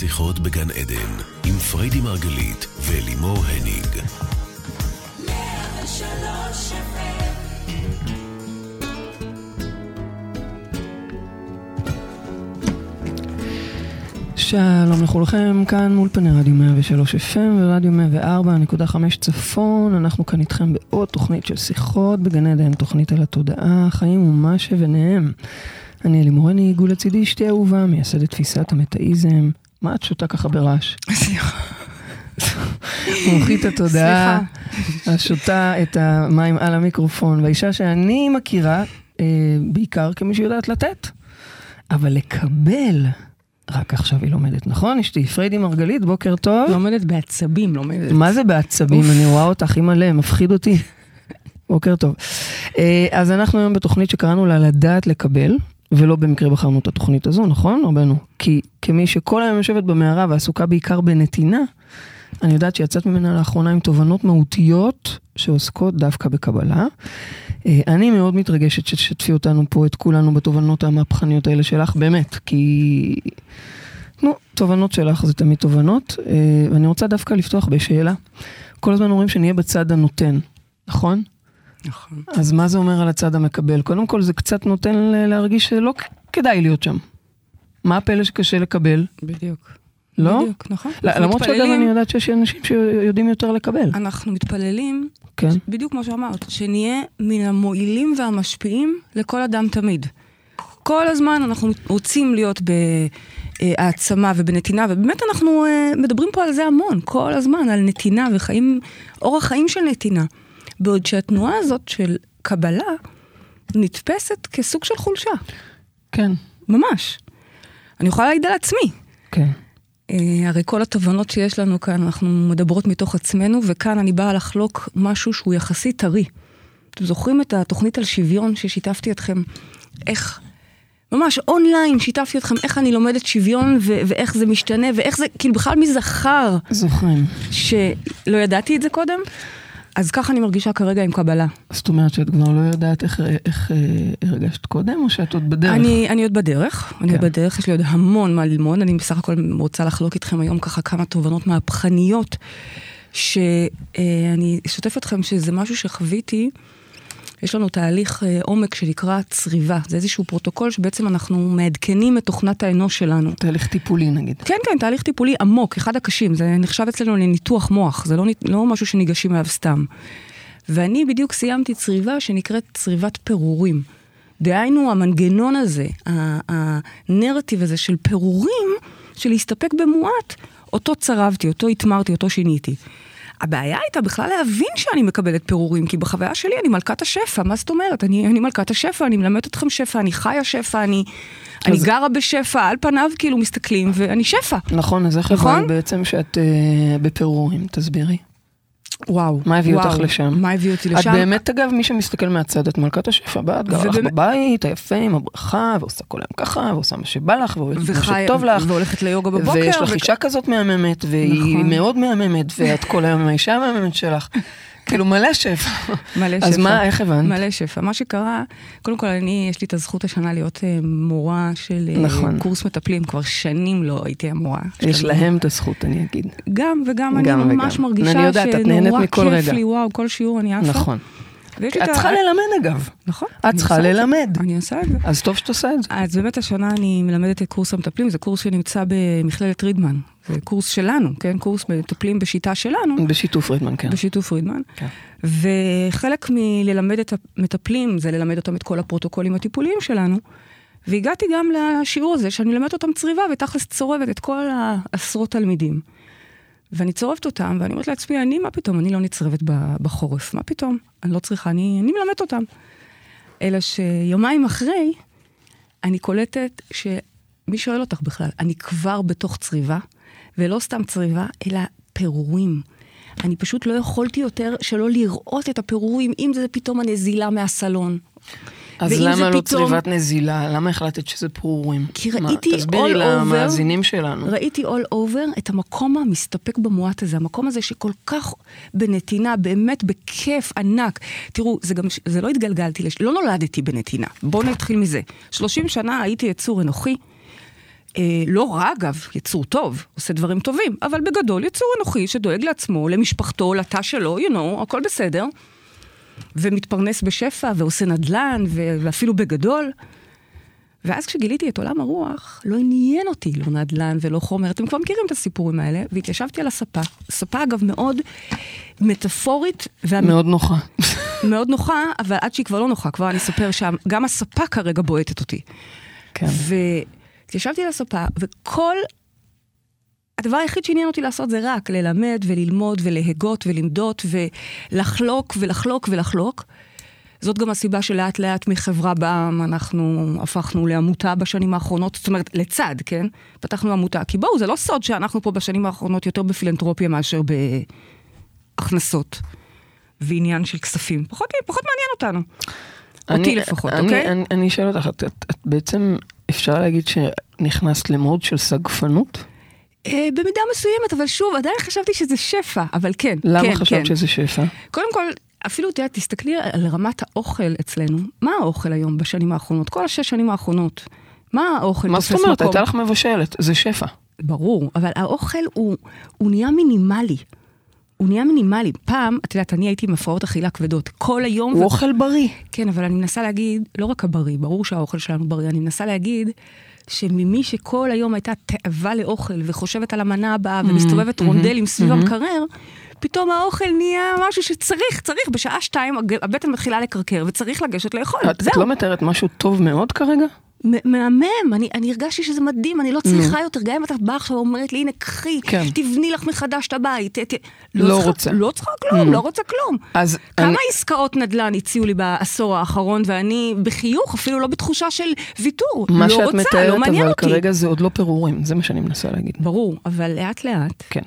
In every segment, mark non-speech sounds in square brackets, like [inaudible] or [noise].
שיחות בגן עדן, עם פריידי מרגלית ולימור הניג. שלום לכולכם, כאן מול פני רדיו 103 FM ורדיו 104.5 צפון. אנחנו כאן איתכם בעוד תוכנית של שיחות בגן עדן, תוכנית על התודעה, החיים ומה שביניהם. אני אלי מורני, עיגול לצידי אשתי אהובה, מייסדת תפיסת המטאיזם. מה את שותה ככה ברעש? סליחה. מומחית התודעה, השותה את המים על המיקרופון, והאישה שאני מכירה, אה, בעיקר כמי שיודעת לתת, אבל לקבל, רק עכשיו היא לומדת, נכון אשתי? פריידי מרגלית, בוקר טוב. לומדת בעצבים, לומדת. מה זה בעצבים? אני רואה אותך הלב, מפחיד אותי. בוקר טוב. אה, אז אנחנו היום בתוכנית שקראנו לה לדעת לקבל, ולא במקרה בחרנו את התוכנית הזו, נכון, רבנו? כי כמי שכל היום יושבת במערה ועסוקה בעיקר בנתינה, אני יודעת שיצאת ממנה לאחרונה עם תובנות מהותיות שעוסקות דווקא בקבלה. אה, אני מאוד מתרגשת שתשתפי אותנו פה, את כולנו, בתובנות המהפכניות האלה שלך, באמת, כי... נו, תובנות שלך זה תמיד תובנות, אה, ואני רוצה דווקא לפתוח בשאלה. כל הזמן אומרים שנהיה בצד הנותן, נכון? נכון. אז מה זה אומר על הצד המקבל? קודם כל זה קצת נותן להרגיש שלא כדאי להיות שם. מה הפלא שקשה לקבל? בדיוק. לא? בדיוק, נכון. לא, אנחנו למרות שאגב מתפללים- אני יודעת שיש אנשים שיודעים יותר לקבל. אנחנו מתפללים, כן. בדיוק כמו שאמרת, שנהיה מן המועילים והמשפיעים לכל אדם תמיד. כל הזמן אנחנו רוצים להיות בהעצמה ובנתינה, ובאמת אנחנו אה, מדברים פה על זה המון, כל הזמן, על נתינה וחיים, אורח חיים של נתינה. בעוד שהתנועה הזאת של קבלה נתפסת כסוג של חולשה, כן. ממש. אני יכולה להעיד על עצמי. כן. אה, הרי כל התובנות שיש לנו כאן, אנחנו מדברות מתוך עצמנו, וכאן אני באה לחלוק משהו שהוא יחסית טרי. אתם זוכרים את התוכנית על שוויון ששיתפתי אתכם? איך, ממש אונליין שיתפתי אתכם איך אני לומדת שוויון ו- ואיך זה משתנה, ואיך זה, כאילו בכלל מי זכר זוכרים. שלא ידעתי את זה קודם? אז ככה אני מרגישה כרגע עם קבלה. זאת אומרת שאת כבר לא יודעת איך, איך אה, הרגשת קודם, או שאת עוד בדרך? אני, אני עוד בדרך, אני עוד כן. בדרך, יש לי עוד המון מה ללמוד, אני בסך הכל רוצה לחלוק איתכם היום ככה כמה תובנות מהפכניות, שאני אשתף אתכם שזה משהו שחוויתי, יש לנו תהליך אה, עומק שנקרא צריבה, זה איזשהו פרוטוקול שבעצם אנחנו מעדכנים את תוכנת האנוש שלנו. תהליך טיפולי נגיד. כן, כן, תהליך טיפולי עמוק, אחד הקשים, זה נחשב אצלנו לניתוח מוח, זה לא, לא משהו שניגשים אליו סתם. ואני בדיוק סיימתי צריבה שנקראת צריבת פירורים. דהיינו, המנגנון הזה, הנרטיב הזה של פירורים, של להסתפק במועט, אותו צרבתי, אותו התמרתי, אותו שיניתי. הבעיה הייתה בכלל להבין שאני מקבלת פירורים, כי בחוויה שלי אני מלכת השפע, מה זאת אומרת? אני, אני מלכת השפע, אני מלמדת אתכם שפע, אני חיה שפע, אני, אני אז- גרה בשפע, על פניו כאילו מסתכלים, ואני שפע. נכון, אז איך נכון? הבנת בעצם שאת אה, בפירורים? תסבירי. וואו. מה הביא וואו, אותך לשם? מה הביא אותי את לשם? באמת, אגב, מי שמסתכל מהצד, את מלכת השפע, באת גרה לך ובאמת- בבית, היפה, עם הברכה, ועושה כל היום ככה, ועושה מה שבא לך, ועושה מה שטוב לך. והולכת ליוגה בבוקר. ויש לך ו- אישה כזאת מהממת, והיא נכון. מאוד מהממת, ואת כל היום עם האישה המהממת שלך. [laughs] כאילו מלא שפע. מלא שפע. אז מה, איך הבנת? מלא שפע. מה שקרה, קודם כל, אני, יש לי את הזכות השנה להיות אה, מורה של אה, נכון. קורס מטפלים, כבר שנים לא הייתי המורה. יש להם את הזכות, אני אגיד. גם וגם, אני גם ממש וגם. מרגישה אני שנורא כיף. לי, וואו, כל שיעור אני עפה. נכון. את צריכה ללמד אגב. נכון. את צריכה. ללמד. אני עושה את זה. אז טוב שאת עושה את זה. אז באמת השנה אני מלמדת את קורס המטפלים, זה קורס שנמצא במכללת רידמן. זה קורס שלנו, כן? קורס מטפלים בשיטה שלנו. בשיתוף פרידמן, כן. בשיתוף פרידמן. כן. וחלק מללמד את המטפלים זה ללמד אותם את כל הפרוטוקולים הטיפוליים שלנו. והגעתי גם לשיעור הזה שאני מלמדת אותם צריבה ותכלס צורבת את כל העשרות תלמידים. ואני צורבת אותם ואני אומרת לעצמי, אני, מה פתאום, אני לא נצרבת בחורף, מה פתאום? אני לא צריכה, אני, אני מלמדת אותם. אלא שיומיים אחרי, אני קולטת שמי שואל אותך בכלל, אני כבר בתוך צריבה, ולא סתם צריבה, אלא פירורים. אני פשוט לא יכולתי יותר שלא לראות את הפירורים, אם זה פתאום הנזילה מהסלון. אז למה לא פתאום- צריבת נזילה? למה החלטת שזה פרורים? כי מה, ראיתי תסבירי all over- למאזינים שלנו. ראיתי all over את המקום המסתפק במועט הזה, המקום הזה שכל כך בנתינה, באמת בכיף ענק. תראו, זה גם, זה לא התגלגלתי, לש... לא נולדתי בנתינה. בואו נתחיל מזה. 30 שנה הייתי יצור אנוכי. אה, לא רע אגב, יצור טוב, עושה דברים טובים, אבל בגדול יצור אנוכי שדואג לעצמו, למשפחתו, לתא שלו, you know, הכל בסדר. ומתפרנס בשפע, ועושה נדל"ן, ואפילו בגדול. ואז כשגיליתי את עולם הרוח, לא עניין אותי לא נדל"ן ולא חומר, אתם כבר מכירים את הסיפורים האלה, והתיישבתי על הספה. ספה אגב מאוד מטאפורית, וה... מאוד נוחה. מאוד נוחה, אבל עד שהיא כבר לא נוחה, כבר אני אספר שגם הספה כרגע בועטת אותי. כן. והתיישבתי על הספה, וכל... הדבר היחיד שעניין אותי לעשות זה רק ללמד וללמוד ולהגות ולמדות ולחלוק ולחלוק ולחלוק. זאת גם הסיבה שלאט לאט מחברה בעם אנחנו הפכנו לעמותה בשנים האחרונות, זאת אומרת, לצד, כן? פתחנו עמותה. כי בואו, זה לא סוד שאנחנו פה בשנים האחרונות יותר בפילנטרופיה מאשר בהכנסות ועניין של כספים. פחות, פחות מעניין אותנו. אותי לפחות, אני, אוקיי? אני, אני אשאל אותך, את, את, את בעצם, אפשר להגיד שנכנסת למוד של סגפנות? אה, במידה מסוימת, אבל שוב, עדיין חשבתי שזה שפע, אבל כן, למה כן, חשבת כן. שזה שפע? קודם כל, אפילו, יודעת, תסתכלי על רמת האוכל אצלנו. מה האוכל היום בשנים האחרונות? כל השש שנים האחרונות. מה האוכל מה זאת אומרת? הייתה לך מבשלת, זה שפע. ברור, אבל האוכל הוא, הוא נהיה מינימלי. הוא נהיה מינימלי. פעם, את יודעת, אני הייתי עם הפרעות אכילה כבדות. כל היום... הוא אוכל בריא. כן, אבל אני מנסה להגיד, לא רק הבריא, ברור שהאוכל שלנו בריא, אני מנסה להגיד שממי שכל היום הייתה תאווה לאוכל וחושבת על המנה הבאה ומסתובבת רונדלים סביב המקרר, פתאום האוכל נהיה משהו שצריך, צריך, בשעה שתיים הבטן מתחילה לקרקר וצריך לגשת לאכול. את, את לא מתארת משהו טוב מאוד כרגע? מהמם, אני, אני הרגשתי שזה מדהים, אני לא צריכה יותר, גם אם את באה עכשיו ואומרת לי, הנה, קחי, כן. תבני לך מחדש את הבית. ת, ת, לא צריכה- רוצה. לא צריכה כלום, לא רוצה כלום. אז כמה אני- עסקאות נדל"ן הציעו לי בעשור האחרון, ואני בחיוך, אפילו לא בתחושה של ויתור. מה לא שאת רוצה, מתארת, לא מעניין אבל אותי. כרגע זה עוד לא פירורים, זה מה שאני מנסה להגיד. ברור, אבל לאט לאט, כן,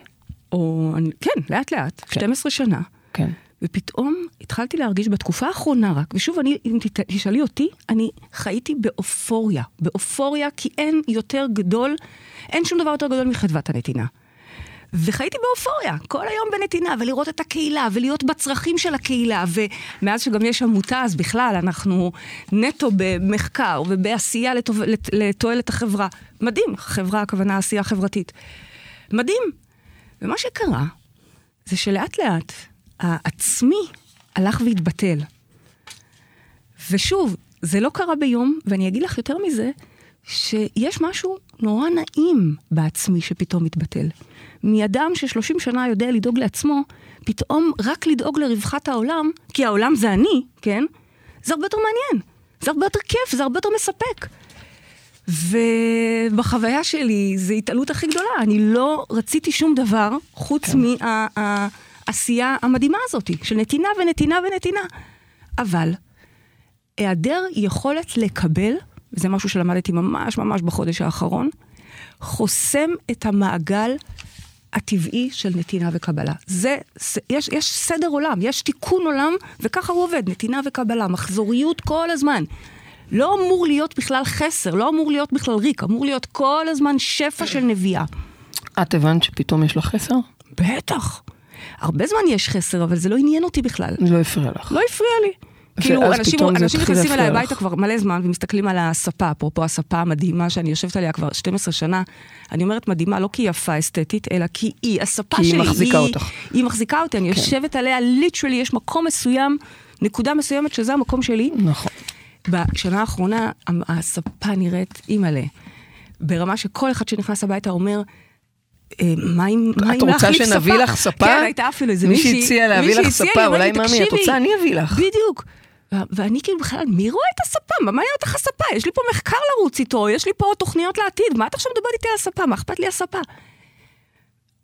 או כן, לאט לאט, כן. 12 שנה, כן. ופתאום התחלתי להרגיש בתקופה האחרונה רק, ושוב, אני, אם תשאלי אותי, אני חייתי באופוריה. באופוריה, כי אין יותר גדול, אין שום דבר יותר גדול מחדוות הנתינה. וחייתי באופוריה, כל היום בנתינה, ולראות את הקהילה, ולהיות בצרכים של הקהילה, ומאז שגם יש עמותה, אז בכלל, אנחנו נטו במחקר ובעשייה לתוב... לת... לתועלת החברה. מדהים, חברה, הכוונה עשייה חברתית. מדהים. ומה שקרה, זה שלאט לאט העצמי הלך והתבטל. ושוב, זה לא קרה ביום, ואני אגיד לך יותר מזה, שיש משהו נורא נעים בעצמי שפתאום מתבטל. מאדם ש-30 שנה יודע לדאוג לעצמו, פתאום רק לדאוג לרווחת העולם, כי העולם זה אני, כן? זה הרבה יותר מעניין. זה הרבה יותר כיף, זה הרבה יותר מספק. ובחוויה שלי, זו התעלות הכי גדולה. אני לא רציתי שום דבר חוץ כן. מהעשייה המדהימה הזאת, של נתינה ונתינה ונתינה. אבל היעדר יכולת לקבל, וזה משהו שלמדתי ממש ממש בחודש האחרון, חוסם את המעגל הטבעי של נתינה וקבלה. זה יש, יש סדר עולם, יש תיקון עולם, וככה הוא עובד, נתינה וקבלה, מחזוריות כל הזמן. לא אמור להיות בכלל חסר, לא אמור להיות בכלל ריק, אמור להיות כל הזמן שפע של נביאה. את הבנת שפתאום יש לך חסר? בטח. הרבה זמן יש חסר, אבל זה לא עניין אותי בכלל. לא הפריע לך. לא הפריע לי. כאילו, אנשים, זה נכנסים אליי הביתה. כבר מלא זמן ומסתכלים על הספה, אפרופו הספה המדהימה שאני יושבת עליה כבר 12 שנה. אני אומרת מדהימה לא כי היא יפה אסתטית, אלא כי היא, הספה כי היא שלי, מחזיקה אותך. היא מחזיקה אותי, אני כן. יושבת עליה, ליטרלי, יש מקום מסוים, נקודה מסוימת שזה המקום שלי. נכון. בשנה האחרונה הספה נראית אימא'לה. ברמה שכל אחד שנכנס הביתה אומר, אה, מה עם מה את עם רוצה להחליף שנביא ספה?" לך ספה? כן, הייתה אפילו איזה מישהי מישהי. הציע להביא לך ספה, לי, אולי מאמי, את. רוצה? אני אביא לך. בדיוק. ואני כאילו בכלל, מי רואה את הספה? מה מעניין אותך הספה? יש לי פה מחקר לרוץ איתו, יש לי פה תוכניות לעתיד, מה את עכשיו מדברת איתי על הספה? מה אכפת לי הספה?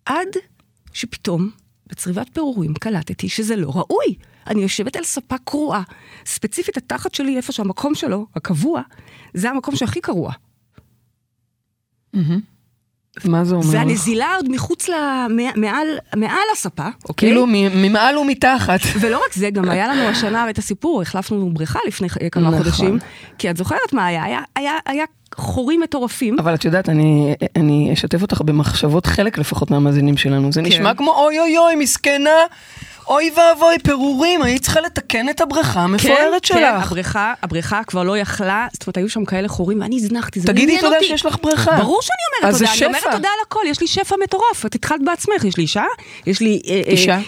עד שפתאום, בצריבת פירורים, קלטתי שזה לא ראוי. אני יושבת על ספה קרועה. ספציפית התחת שלי, איפה שהמקום שלו, הקבוע, זה המקום שהכי קרוע. מה זה אומר לך? זה הנזילה עוד מחוץ ל... מע- מעל, מעל הספה, אוקיי? כאילו ממעל ומתחת. ולא רק זה, גם היה לנו השנה את הסיפור, החלפנו בריכה לפני כמה נכון. חודשים, כי את זוכרת מה היה? היה, היה, היה חורים מטורפים. אבל את יודעת, אני, אני אשתף אותך במחשבות חלק לפחות מהמאזינים שלנו. זה כן. נשמע כמו אוי אוי אוי, מסכנה. אוי ואבוי, פירורים, היית צריכה לתקן את הבריכה המפוארת כן, שלך. הבריכה, הבריכה כבר לא יכלה, זאת אומרת, היו שם כאלה חורים, ואני הזנחתי, זה לא תגידי עניין תודה אותי. שיש לך בריכה. ברור שאני אומרת תודה, אני אומרת. תודה על הכל, יש לי שפע מטורף, את התחלת בעצמך, יש לי אישה, יש לי... אה, אה, אישה?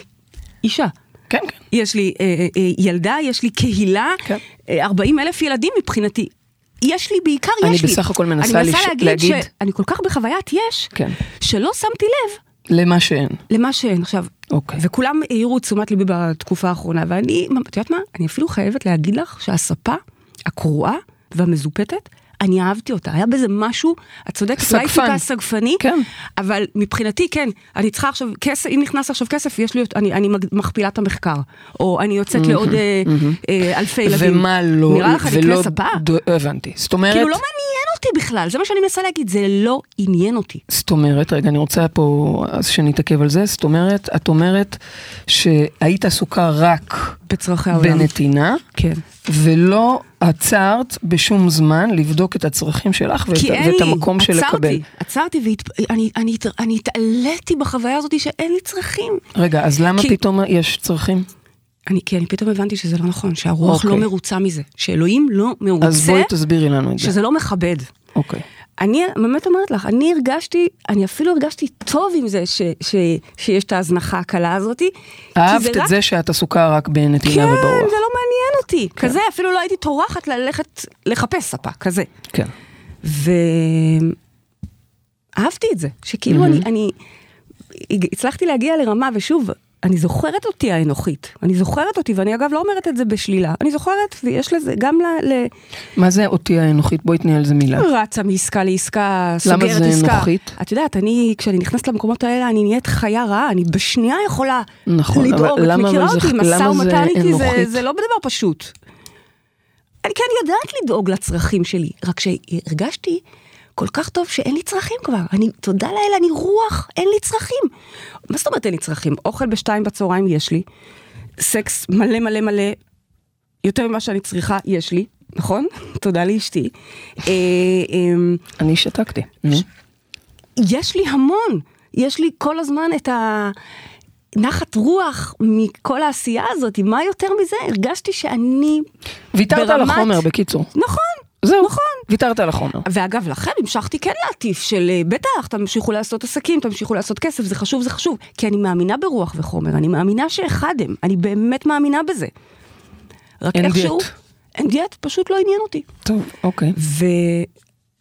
אישה. כן, כן. יש לי אה, אה, אה, ילדה, יש לי קהילה, כן. אה, 40 אלף ילדים מבחינתי. יש לי, בעיקר אני יש לי. בסך הכל מנסה אני מנסה להגיד, להגיד- שאני כל כך בחוויית יש, כן. שלא שמתי לב למה שאין. למה שאין עכשיו. אוקיי. וכולם העירו תשומת ליבי בתקופה האחרונה, ואני, את יודעת מה? אני אפילו חייבת להגיד לך שהספה הקרועה והמזופתת, אני אהבתי אותה, היה בזה משהו, את צודקת, אולי. טיפה סגפני, כן. אבל מבחינתי כן, אני צריכה עכשיו כסף, אם נכנס עכשיו כסף, יש לי, אני, אני מכפילה את המחקר, או אני יוצאת לעוד אה, אה, אלפי ילדים. ומה לא, נראה לך ולא אקנה ספה? דו- הבנתי. זאת אומרת, כאילו לא מעניין אותי בכלל, זה מה שאני מנסה להגיד, זה לא עניין אותי. זאת אומרת, רגע, אני רוצה פה, אז שנתעכב על זה, זאת אומרת, את אומרת שהיית עסוקה רק בצרכי העולם. בנתינה, כן. ולא עצרת בשום זמן לבדוק את הצרכים שלך ואת, כי אין ואת לי, המקום של לקבל. עצרתי, עצרתי ואני אני, אני התעליתי בחוויה הזאת שאין לי צרכים. רגע, אז למה כי- פתאום יש צרכים? אני, כי אני פתאום הבנתי שזה לא נכון, שהרוח אוקיי. לא מרוצה מזה, שאלוהים לא מרוצה, אז בואי תסבירי לנו את זה. שזה לא מכבד. אוקיי. אני באמת אומרת לך, אני הרגשתי, אני אפילו הרגשתי טוב עם זה ש, ש, שיש את ההזנחה הקלה הזאת. כי אהבת זה את רק- זה שאת עסוקה רק בנתינה כן, וברוח. זה לא מעניין אותי. כזה, אפילו לא הייתי טורחת ללכת לחפש ספה, כזה. כן. ואהבתי את זה, שכאילו אני, אני הצלחתי להגיע לרמה, ושוב, אני זוכרת אותי האנוכית, אני זוכרת אותי, ואני אגב לא אומרת את זה בשלילה, אני זוכרת, ויש לזה גם ל... ל מה זה אותי האנוכית? בואי תני על זה מילה. רצה מעסקה לעסקה, סוגרת זה עסקה. אנוכית? את יודעת, אני, כשאני נכנסת למקומות האלה, אני נהיית חיה רעה, אני בשנייה יכולה נכון, לדאוג, את למה מכירה זה- אותי, משא למה זה ומתן איתי, זה? זה לא דבר פשוט. אני כן יודעת לדאוג לצרכים שלי, רק שהרגשתי כל כך טוב שאין לי צרכים כבר. אני, תודה לאל, אני רוח, אין לי צרכים. מה זאת אומרת אין לי צרכים? אוכל בשתיים בצהריים יש לי, סקס מלא מלא מלא, יותר ממה שאני צריכה, יש לי, נכון? [laughs] תודה לאשתי. אה, אה, אני שתקתי. יש לי המון, יש לי כל הזמן את הנחת רוח מכל העשייה הזאת, מה יותר מזה? הרגשתי שאני ויתרת על ברמת- החומר, בקיצור. נכון, זהו, נכון. ויתרת על החומר. ואגב, לכן המשכתי כן להטיף של אה, בטח, תמשיכו לעשות עסקים, תמשיכו לעשות כסף, זה חשוב, זה חשוב. כי אני מאמינה ברוח וחומר, אני מאמינה שאחד הם, אני באמת מאמינה בזה. רק אין איכשהו... דיאט. אין דיאט, פשוט לא עניין אותי. טוב, אוקיי.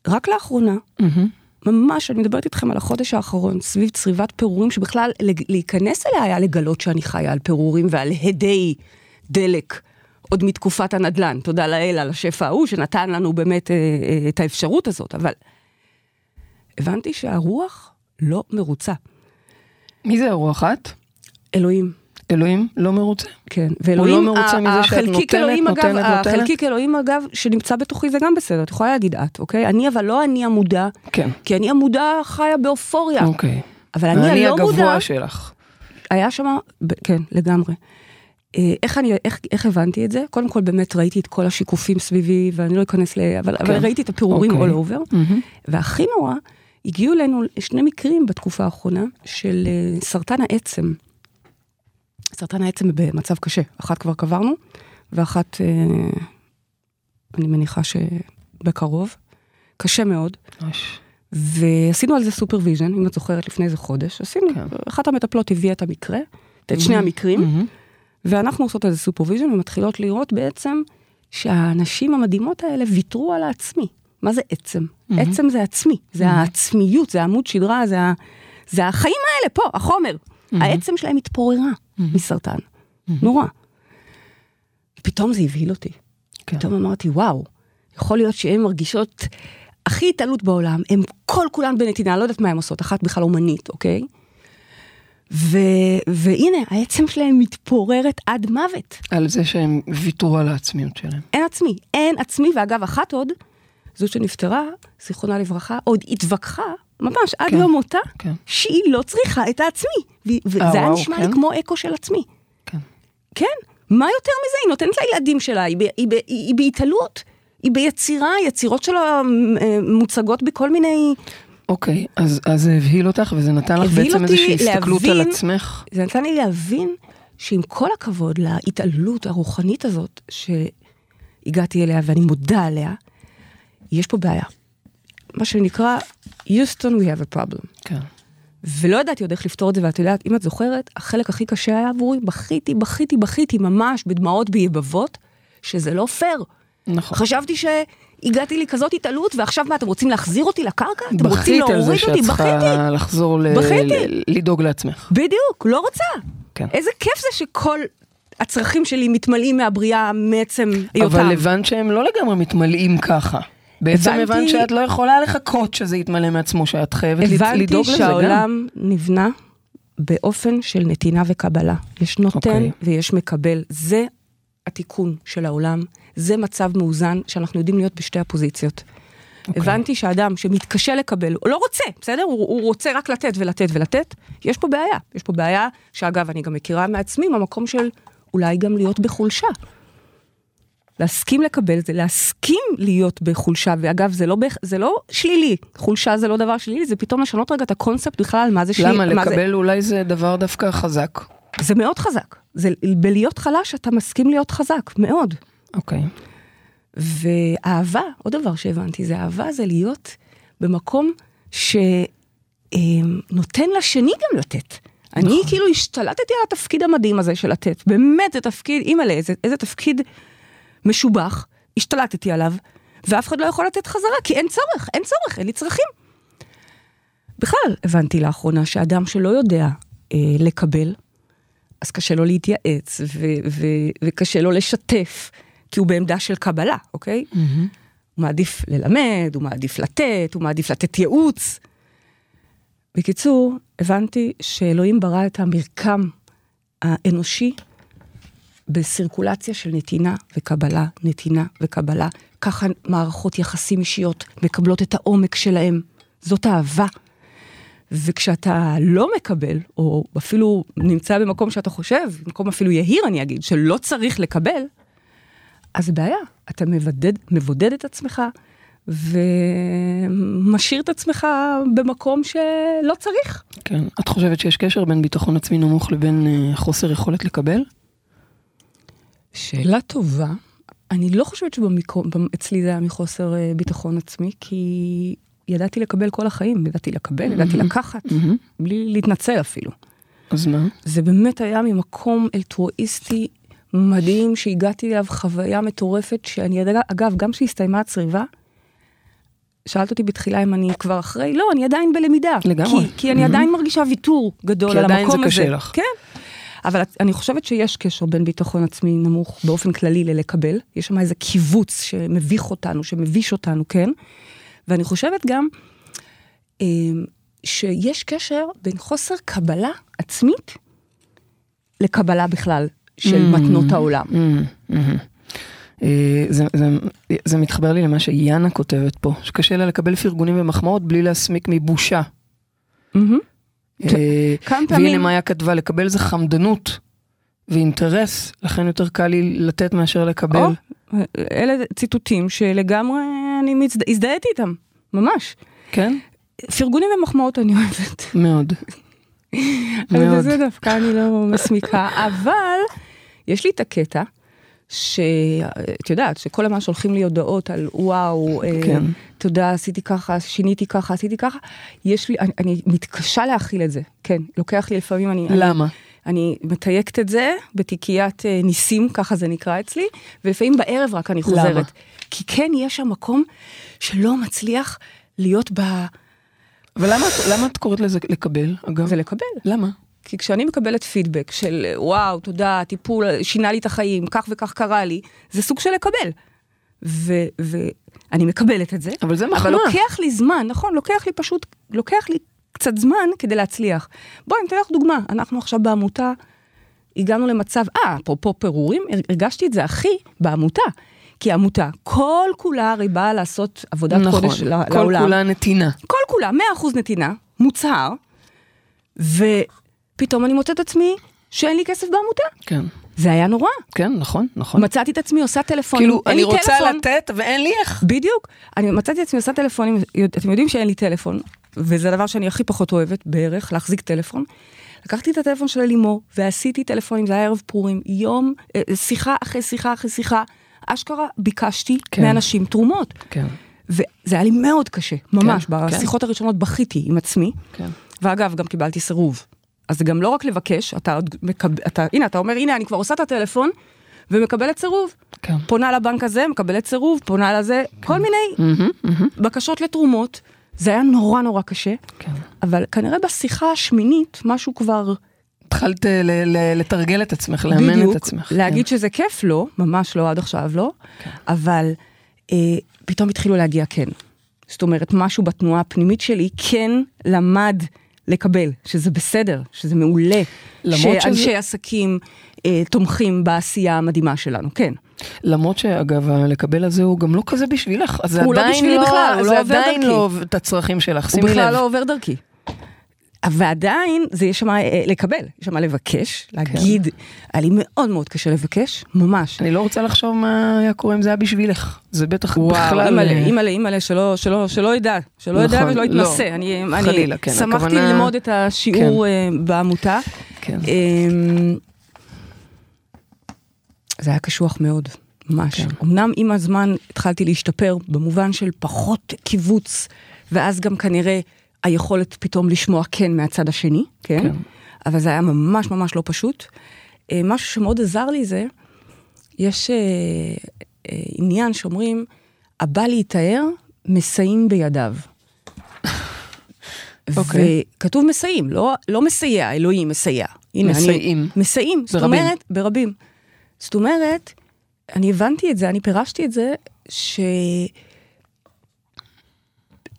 ורק לאחרונה, מהמם. ממש, אני מדברת איתכם על החודש האחרון, סביב צריבת פירורים, שבכלל להיכנס אליה היה לגלות שאני חיה על פירורים ועל הדי דלק, עוד מתקופת הנדל"ן. תודה לאל על השפע ההוא שנתן לנו באמת אה, אה, את האפשרות הזאת, אבל הבנתי שהרוח לא מרוצה. מי זה הרוח את? אלוהים. אלוהים לא מרוצה? כן, ואלוהים, לא מרוצה מזה שאת נותנת, אלוהים, נותנת, אגב, נותנת? החלקיק אלוהים אגב, שנמצא בתוכי זה גם בסדר, את יכולה להגיד את, אוקיי? אני אבל לא אני המודע, כן. כי אני המודע חיה באופוריה. אוקיי. אבל אני אני הלא מודע, הגבוה שלך. היה שם, כן, לגמרי. אה, איך אני, איך, איך הבנתי את זה? קודם כל באמת ראיתי את כל השיקופים סביבי, ואני לא אכנס ל... אבל, אבל כן. ראיתי את הפירורים אוקיי. all over. מהמם. והכי נורא, הגיעו אלינו שני מקרים בתקופה האחרונה של אה, סרטן העצם. סרטן העצם במצב קשה, אחת כבר קברנו, ואחת, אה, אני מניחה שבקרוב. קשה מאוד. ממש. ועשינו על זה supervision, אם את זוכרת, לפני איזה חודש. עשינו, כן. אחת המטפלות הביאה את המקרה, את שני המקרים, מהמם. ואנחנו עושות על זה supervision ומתחילות לראות בעצם שהנשים המדהימות האלה ויתרו על העצמי. מה זה עצם? עצם זה עצמי, זה העצמיות, זה עמוד שדרה, זה, ה... זה החיים האלה פה, החומר. העצם שלהם התפוררה מסרטן. נורא. פתאום זה הבהיל אותי. כן. פתאום אמרתי, וואו, יכול להיות שהן מרגישות הכי התעלות בעולם, הן כל כולן בנתינה, לא יודעת מה הן עושות, אחת בכלל אומנית, אוקיי? ו... והנה, העצם שלהם מתפוררת עד מוות. על זה שהם ויתרו על העצמיות שלהם. אין עצמי, אין עצמי, ואגב, אחת עוד, זו שנפטרה, זיכרונה לברכה, עוד התווכחה, ממש עד כן, יום מותה, כן. שהיא לא צריכה את העצמי. וזה אה, היה נשמע כן? לי כמו אקו של עצמי. כן. כן, מה יותר מזה? היא נותנת לילדים שלה, היא, ב- היא, ב- היא, היא בהתעלות, היא ביצירה, יצירות שלה אה, מוצגות בכל מיני... אוקיי, אז אז זה הבהיל אותך וזה נתן לך בעצם איזושהי הסתכלות על להבין- עצמך. זה נתן לי להבין שעם כל הכבוד להתעללות הרוחנית הזאת שהגעתי אליה ואני מודה עליה, יש פה בעיה. מה שנקרא, Houston we have a problem. כן. ולא ידעתי עוד איך לפתור את זה, ואת יודעת, אם את זוכרת, החלק הכי קשה היה עבורי, בכיתי, בכיתי, בכיתי, ממש בדמעות ביבבות, שזה לא פייר. נכון. חשבתי שהגעתי לי כזאת התעלות, ועכשיו מה, אתם רוצים להחזיר אותי לקרקע? אתם רוצים בכית על זה להוריד שאת אותי? צריכה בכיתי. לחזור ל- בכיתי. ל- לדאוג לעצמך. בדיוק, לא רוצה. כן. איזה כיף זה שכל הצרכים שלי מתמלאים מהבריאה מעצם היותם. אבל הבנת שהם לא לגמרי מתמלאים ככה. בעצם הבנתי- הבנת שאת לא יכולה לחכות שזה יתמלא מעצמו, שאת חייבת לד- הבנתי לדאוג לזה גם. שהעולם נבנה באופן של נתינה וקבלה. יש נותן אוקיי. ויש מקבל. זה התיקון של העולם, זה מצב מאוזן שאנחנו יודעים להיות בשתי הפוזיציות. אוקיי. הבנתי שאדם שמתקשה לקבל, הוא לא רוצה, בסדר? הוא, הוא רוצה רק לתת ולתת ולתת, יש פה בעיה. יש פה בעיה, שאגב, אני גם מכירה מעצמי, מהמקום של אולי גם להיות בחולשה. להסכים לקבל זה להסכים להיות בחולשה, ואגב, זה לא, זה לא שלילי, חולשה זה לא דבר שלילי, זה פתאום לשנות רגע את הקונספט בכלל מה זה שלילי. למה? מה זה- לקבל אולי זה דבר דווקא חזק. זה מאוד חזק. זה בלהיות חלש אתה מסכים להיות חזק, מאוד. אוקיי. ואהבה, עוד דבר שהבנתי, זה אהבה זה להיות במקום שנותן לשני גם לתת. אני כאילו השתלטתי על התפקיד המדהים הזה של לתת. באמת, זה תפקיד, אימא'לה, איזה, איזה תפקיד משובח, השתלטתי עליו, ואף אחד לא יכול לתת חזרה, כי אין צורך, אין צורך, אין לי צרכים. בכלל, הבנתי לאחרונה שאדם שלא יודע אה, לקבל, אז קשה לו להתייעץ, ו- ו- וקשה לו לשתף, כי הוא בעמדה של קבלה, אוקיי? הוא מעדיף ללמד, הוא מעדיף לתת, הוא מעדיף לתת ייעוץ. בקיצור, הבנתי שאלוהים ברא את המרקם האנושי בסירקולציה של נתינה וקבלה, נתינה וקבלה. ככה מערכות יחסים אישיות מקבלות את העומק שלהם. זאת אהבה. וכשאתה לא מקבל, או אפילו נמצא במקום שאתה חושב, במקום אפילו יהיר אני אגיד, שלא צריך לקבל, אז זה בעיה. אתה מבודד, מבודד את עצמך, ומשאיר את עצמך במקום שלא צריך. כן. את חושבת שיש קשר בין ביטחון עצמי נמוך לבין אה, חוסר יכולת לקבל? שאלה טובה. אני לא חושבת שאצלי זה היה מחוסר אה, ביטחון עצמי, כי ידעתי לקבל כל החיים, ידעתי לקבל, ידעתי לקחת. בלי להתנצל אפילו. אז מה? זה באמת היה ממקום אלטרואיסטי מדהים, שהגעתי אליו חוויה מטורפת, שאני, אגב, גם כשהסתיימה הצריבה, שאלת אותי בתחילה אם אני כבר אחרי, לא, אני עדיין בלמידה. לגמרי. כי, כי אני Mhm. עדיין מרגישה ויתור גדול כי על עדיין המקום זה הזה. קשה לך. כן. אבל אני חושבת שיש קשר בין ביטחון עצמי נמוך באופן כללי ללקבל. יש שם איזה קיבוץ שמביך אותנו, שמביש אותנו, כן? ואני חושבת גם אה, שיש קשר בין חוסר קבלה עצמית לקבלה בכלל של Mm. מתנות העולם. מהמם, מהמם. אה, זה, זה, זה מתחבר לי למה שיאנה כותבת פה, שקשה לה לקבל פרגונים ומחמאות בלי להסמיק מבושה. כן. אה, כמה והנה מאיה כתבה, לקבל זה חמדנות ואינטרס, לכן יותר קל לי לתת מאשר לקבל. אלה ציטוטים שלגמרי אני הזדהיתי איתם, ממש. כן? פרגונים ומחמאות אני אוהבת. מאוד. אז מאוד. בזה דווקא אני לא מסמיקה, אבל יש לי את הקטע, שאת יודעת, שכל הזמן שולחים לי הודעות על וואו, אה, כן. תודה, עשיתי ככה, שיניתי ככה, עשיתי ככה, יש לי, אני, אני מתקשה להכיל את זה, כן, לוקח לי לפעמים, אני, למה? אני מתייקת את זה בתיקיית אה, ניסים, ככה זה נקרא אצלי, ולפעמים בערב רק אני חוזרת. למה? כי כן, יש שם מקום שלא מצליח להיות ב... אבל למה, את- למה את קוראת לזה לקבל, אגב? זה לקבל. למה? כי כשאני מקבלת פידבק של וואו, תודה, טיפול, שינה לי את החיים, כך וכך קרה לי, זה סוג של לקבל. ו- ואני מקבלת את זה, אבל זה אבל מחמאה. לוקח לי זמן, נכון, לוקח לי פשוט, לוקח לי קצת זמן כדי להצליח. בואי, אני אתן לך דוגמה, אנחנו עכשיו בעמותה, הגענו למצב, אה, אפרופו פירורים, הר- הרגשתי את זה הכי בעמותה. כי העמותה, כל כולה הרי באה לעשות עבודת נכון, קודש ל- כל לעולם. כולה נתינה. כל כולה, 100% נתינה, מוצהר, ופתאום אני מוצאת עצמי שאין לי כסף בעמותה. כן. זה היה נורא. כן, נכון, נכון. מצאתי את עצמי עושה טלפונים, כאילו, אני רוצה טלפון. לתת ואין לי איך. בדיוק. אני מצאתי את עצמי עושה טלפונים, אתם יודעים שאין לי טלפון, וזה הדבר שאני הכי פחות אוהבת בערך, להחזיק טלפון. לקחתי את הטלפון של לימור ועשיתי טלפונים, זה היה ערב פורים, יום, אה, שיחה אחרי שיחה אחרי שיחה, אשכרה ביקשתי כן. מאנשים תרומות. כן. וזה היה לי מאוד קשה, ממש, כן, בשיחות הראשונות בכיתי עם עצמי. כן. ואגב, גם קיבלתי סירוב. אז זה גם לא רק לבקש, אתה עוד מקבל, אתה, הנה, אתה אומר, הנה, אני כבר עושה את הטלפון, ומקבלת סירוב. כן. פונה לבנק הזה, מקבלת סירוב, פונה לזה, כל מיני בקשות לתרומות. זה היה נורא נורא קשה, כן. אבל כנראה בשיחה השמינית, משהו כבר... התחלת ל- ל- לתרגל את עצמך, לאמן בדיוק, את עצמך. להגיד כן. שזה כיף, לא, ממש לא, עד עכשיו לא, אבל אה, פתאום התחילו להגיע כן. זאת אומרת, משהו בתנועה הפנימית שלי כן למד לקבל, שזה בסדר, שזה מעולה, שאנשי שזה- עסקים אה, תומכים בעשייה המדהימה שלנו, כן. למרות שאגב, לקבל הזה הוא גם לא כזה בשבילך, אז זה הוא לא עדיין בשבילי בכלל, הוא לא עובר דרכי. לא את הצרכים שלך, הוא שימי לב. בכלל לא עובר דרכי. ועדיין זה יש שם אה, לקבל, יש שם לבקש, להגיד, היה לי מאוד מאוד קשה לבקש, ממש. אני לא רוצה לחשוב מה היה קורה אם זה היה בשבילך. זה בטח וואו, בכלל... אימא'לה, אה, אימא'לה, אימא'לה, שלא, שלא, שלא ידע, שלא ידע נכון, ולא לא. יתנסה. אני, אני חלילה, כן, שמחתי הכוונה- ללמוד את השיעור אה, בעמותה. כן. אמ, זה היה קשוח מאוד, ממש. כן. אמנם עם הזמן התחלתי להשתפר במובן של פחות קיבוץ, ואז גם כנראה היכולת פתאום לשמוע כן מהצד השני, כן? כן. אבל זה היה ממש ממש לא פשוט. אה, משהו שמאוד עזר לי זה, יש אה, אה, עניין שאומרים, הבא להיטהר, מסייעים בידיו. [laughs] אוקיי. וכתוב מסייעים, לא, לא מסייע, אלוהים מסייע. הנה, מסייעים. אני, מסייעים, זאת ברבים. אומרת, ברבים. זאת אומרת, אני הבנתי את זה, אני פירשתי את זה,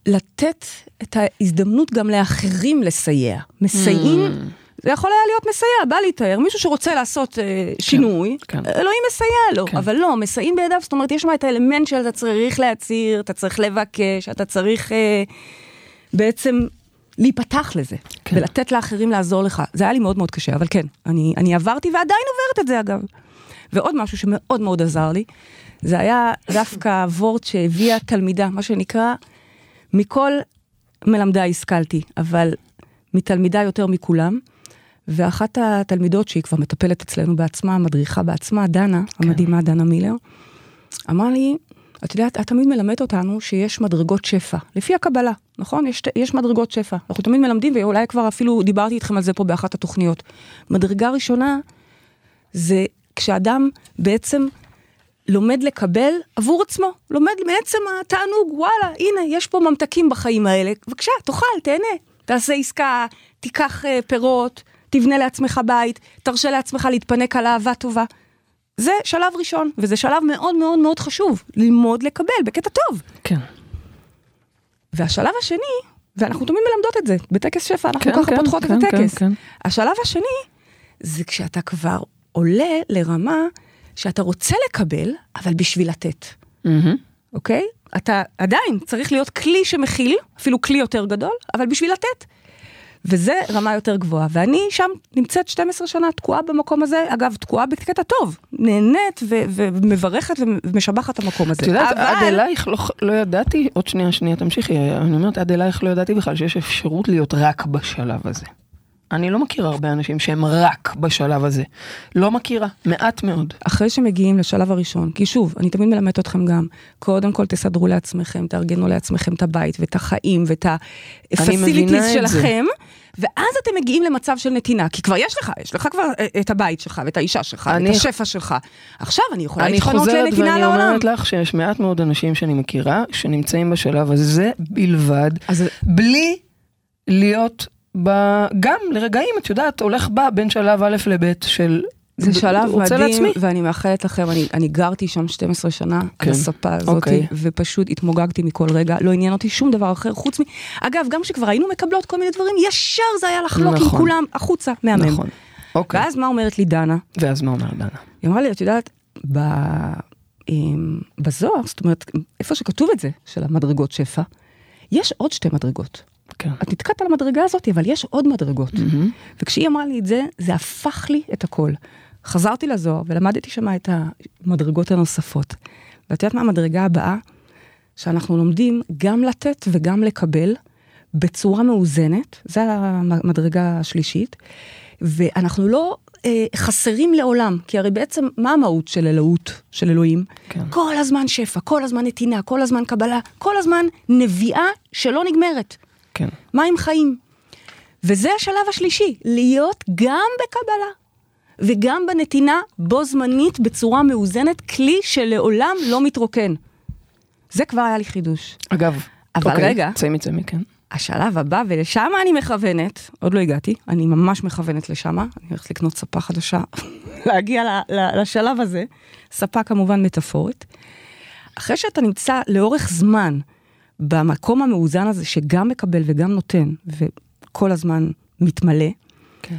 שלתת את ההזדמנות גם לאחרים לסייע. מסייעים, Mm. זה יכול היה להיות מסייע, בא להתאר, מישהו שרוצה לעשות אה, שינוי, כן. אלוהים מסייע לו, כן. אבל לא, מסייעים בידיו, זאת אומרת, יש שם את האלמנט שאתה צריך להצהיר, אתה צריך לבקש, אתה צריך אה, בעצם להיפתח לזה, כן. ולתת לאחרים לעזור לך. זה היה לי מאוד מאוד קשה, אבל כן, אני, אני עברתי ועדיין עוברת את זה אגב. ועוד משהו שמאוד מאוד עזר לי, זה היה דווקא הוורט שהביאה תלמידה, מה שנקרא, מכל מלמדיי השכלתי, אבל מתלמידה יותר מכולם. ואחת התלמידות שהיא כבר מטפלת אצלנו בעצמה, מדריכה בעצמה, דנה, כן. המדהימה דנה מילר, אמרה לי, את יודעת, את תמיד מלמדת אותנו שיש מדרגות שפע, לפי הקבלה, נכון? יש, יש מדרגות שפע. אנחנו תמיד מלמדים, ואולי כבר אפילו דיברתי איתכם על זה פה באחת התוכניות. מדרגה ראשונה זה כשאדם בעצם לומד לקבל עבור עצמו, לומד מעצם התענוג, וואלה, הנה, יש פה ממתקים בחיים האלה, בבקשה, תאכל, תהנה, תעשה עסקה, תיקח uh, פירות, תבנה לעצמך בית, תרשה לעצמך להתפנק על אהבה טובה. זה שלב ראשון, וזה שלב מאוד מאוד מאוד חשוב, ללמוד לקבל בקטע טוב. כן. והשלב השני, ואנחנו תמיד מלמדות את זה, בטקס שפע, אנחנו כן, ככה כן, פותחות כן, את הטקס. כן, כן. השלב השני, זה כשאתה כבר עולה לרמה שאתה רוצה לקבל, אבל בשביל לתת, מהמם. אוקיי? אתה עדיין צריך להיות כלי שמכיל, אפילו כלי יותר גדול, אבל בשביל לתת. וזה רמה יותר גבוהה, ואני שם נמצאת 12 שנה תקועה במקום הזה, אגב, תקועה בקטע טוב, נהנית ו- ומברכת ומשבחת את המקום הזה. את יודעת, אבל- עד אלייך לא, לא ידעתי, עוד שנייה, שנייה, תמשיכי, אני אומרת, עד אלייך לא ידעתי בכלל שיש אפשרות להיות רק בשלב הזה. אני לא מכירה הרבה אנשים שהם רק בשלב הזה. לא מכירה, מעט מאוד. אחרי שמגיעים לשלב הראשון, כי שוב, אני תמיד מלמדת אתכם גם, קודם כל תסדרו לעצמכם, תארגנו לעצמכם את הבית ואת החיים ואת הפסיליטיז את זה. שלכם, ואז אתם מגיעים למצב של נתינה, כי כבר יש לך, יש לך כבר אה, את הבית שלך ואת האישה שלך, אני- את השפע שלך. עכשיו אני יכולה אני להתפנות חוזרת לנתינה ואני לעולם. אומרת לך שיש מעט מאוד אנשים שאני מכירה, שנמצאים בשלב הזה בלבד, אז בלי להיות ב... גם לרגעים, את יודעת, הולך בה בין שלב א' לב' של... זה שלב רוצה מדהים, לעצמי. ואני מאחלת לכם, אני, אני גרתי שם 12 שנה כן. על הספה הזאת, אוקיי. ופשוט התמוגגתי מכל רגע, לא עניין אותי שום דבר אחר, חוץ מ... אגב, גם כשכבר היינו מקבלות כל מיני דברים, ישר זה היה לחלוק עם נכון. כולם החוצה, מהמם. נכון. אוקיי. ואז מה אומרת לי דנה? ואז מה אומר דנה? היא אמרה לי, את יודעת, ב... אמ, בזוהר, זאת אומרת, איפה שכתוב את זה, של המדרגות שפע, יש עוד שתי מדרגות. כן. את נתקעת על המדרגה הזאת, אבל יש עוד מדרגות. מהמם. וכשהיא אמרה לי את זה, זה הפך לי את הכל. חזרתי לזוהר ולמדתי שם את המדרגות הנוספות. ואת יודעת מה המדרגה הבאה? שאנחנו לומדים גם לתת וגם לקבל בצורה מאוזנת, זו המדרגה השלישית, ואנחנו לא אה, חסרים לעולם, כי הרי בעצם, מה המהות של אלוהות, של אלוהים? כן. כל הזמן שפע, כל הזמן נתינה, כל הזמן קבלה, כל הזמן נביאה שלא נגמרת. כן. מים חיים. וזה השלב השלישי, להיות גם בקבלה וגם בנתינה בו זמנית בצורה מאוזנת, כלי שלעולם לא מתרוקן. זה כבר היה לי חידוש. אגב, אבל אוקיי, רגע. צאי מצמי, כן. השלב הבא, ולשם אני מכוונת, עוד לא הגעתי, אני ממש מכוונת לשם, אני הולכת לקנות ספה חדשה, [laughs] להגיע ל- ל- לשלב הזה, ספה כמובן מטאפורית. אחרי שאתה נמצא לאורך זמן במקום המאוזן הזה, שגם מקבל וגם נותן, וכל הזמן מתמלא, כן.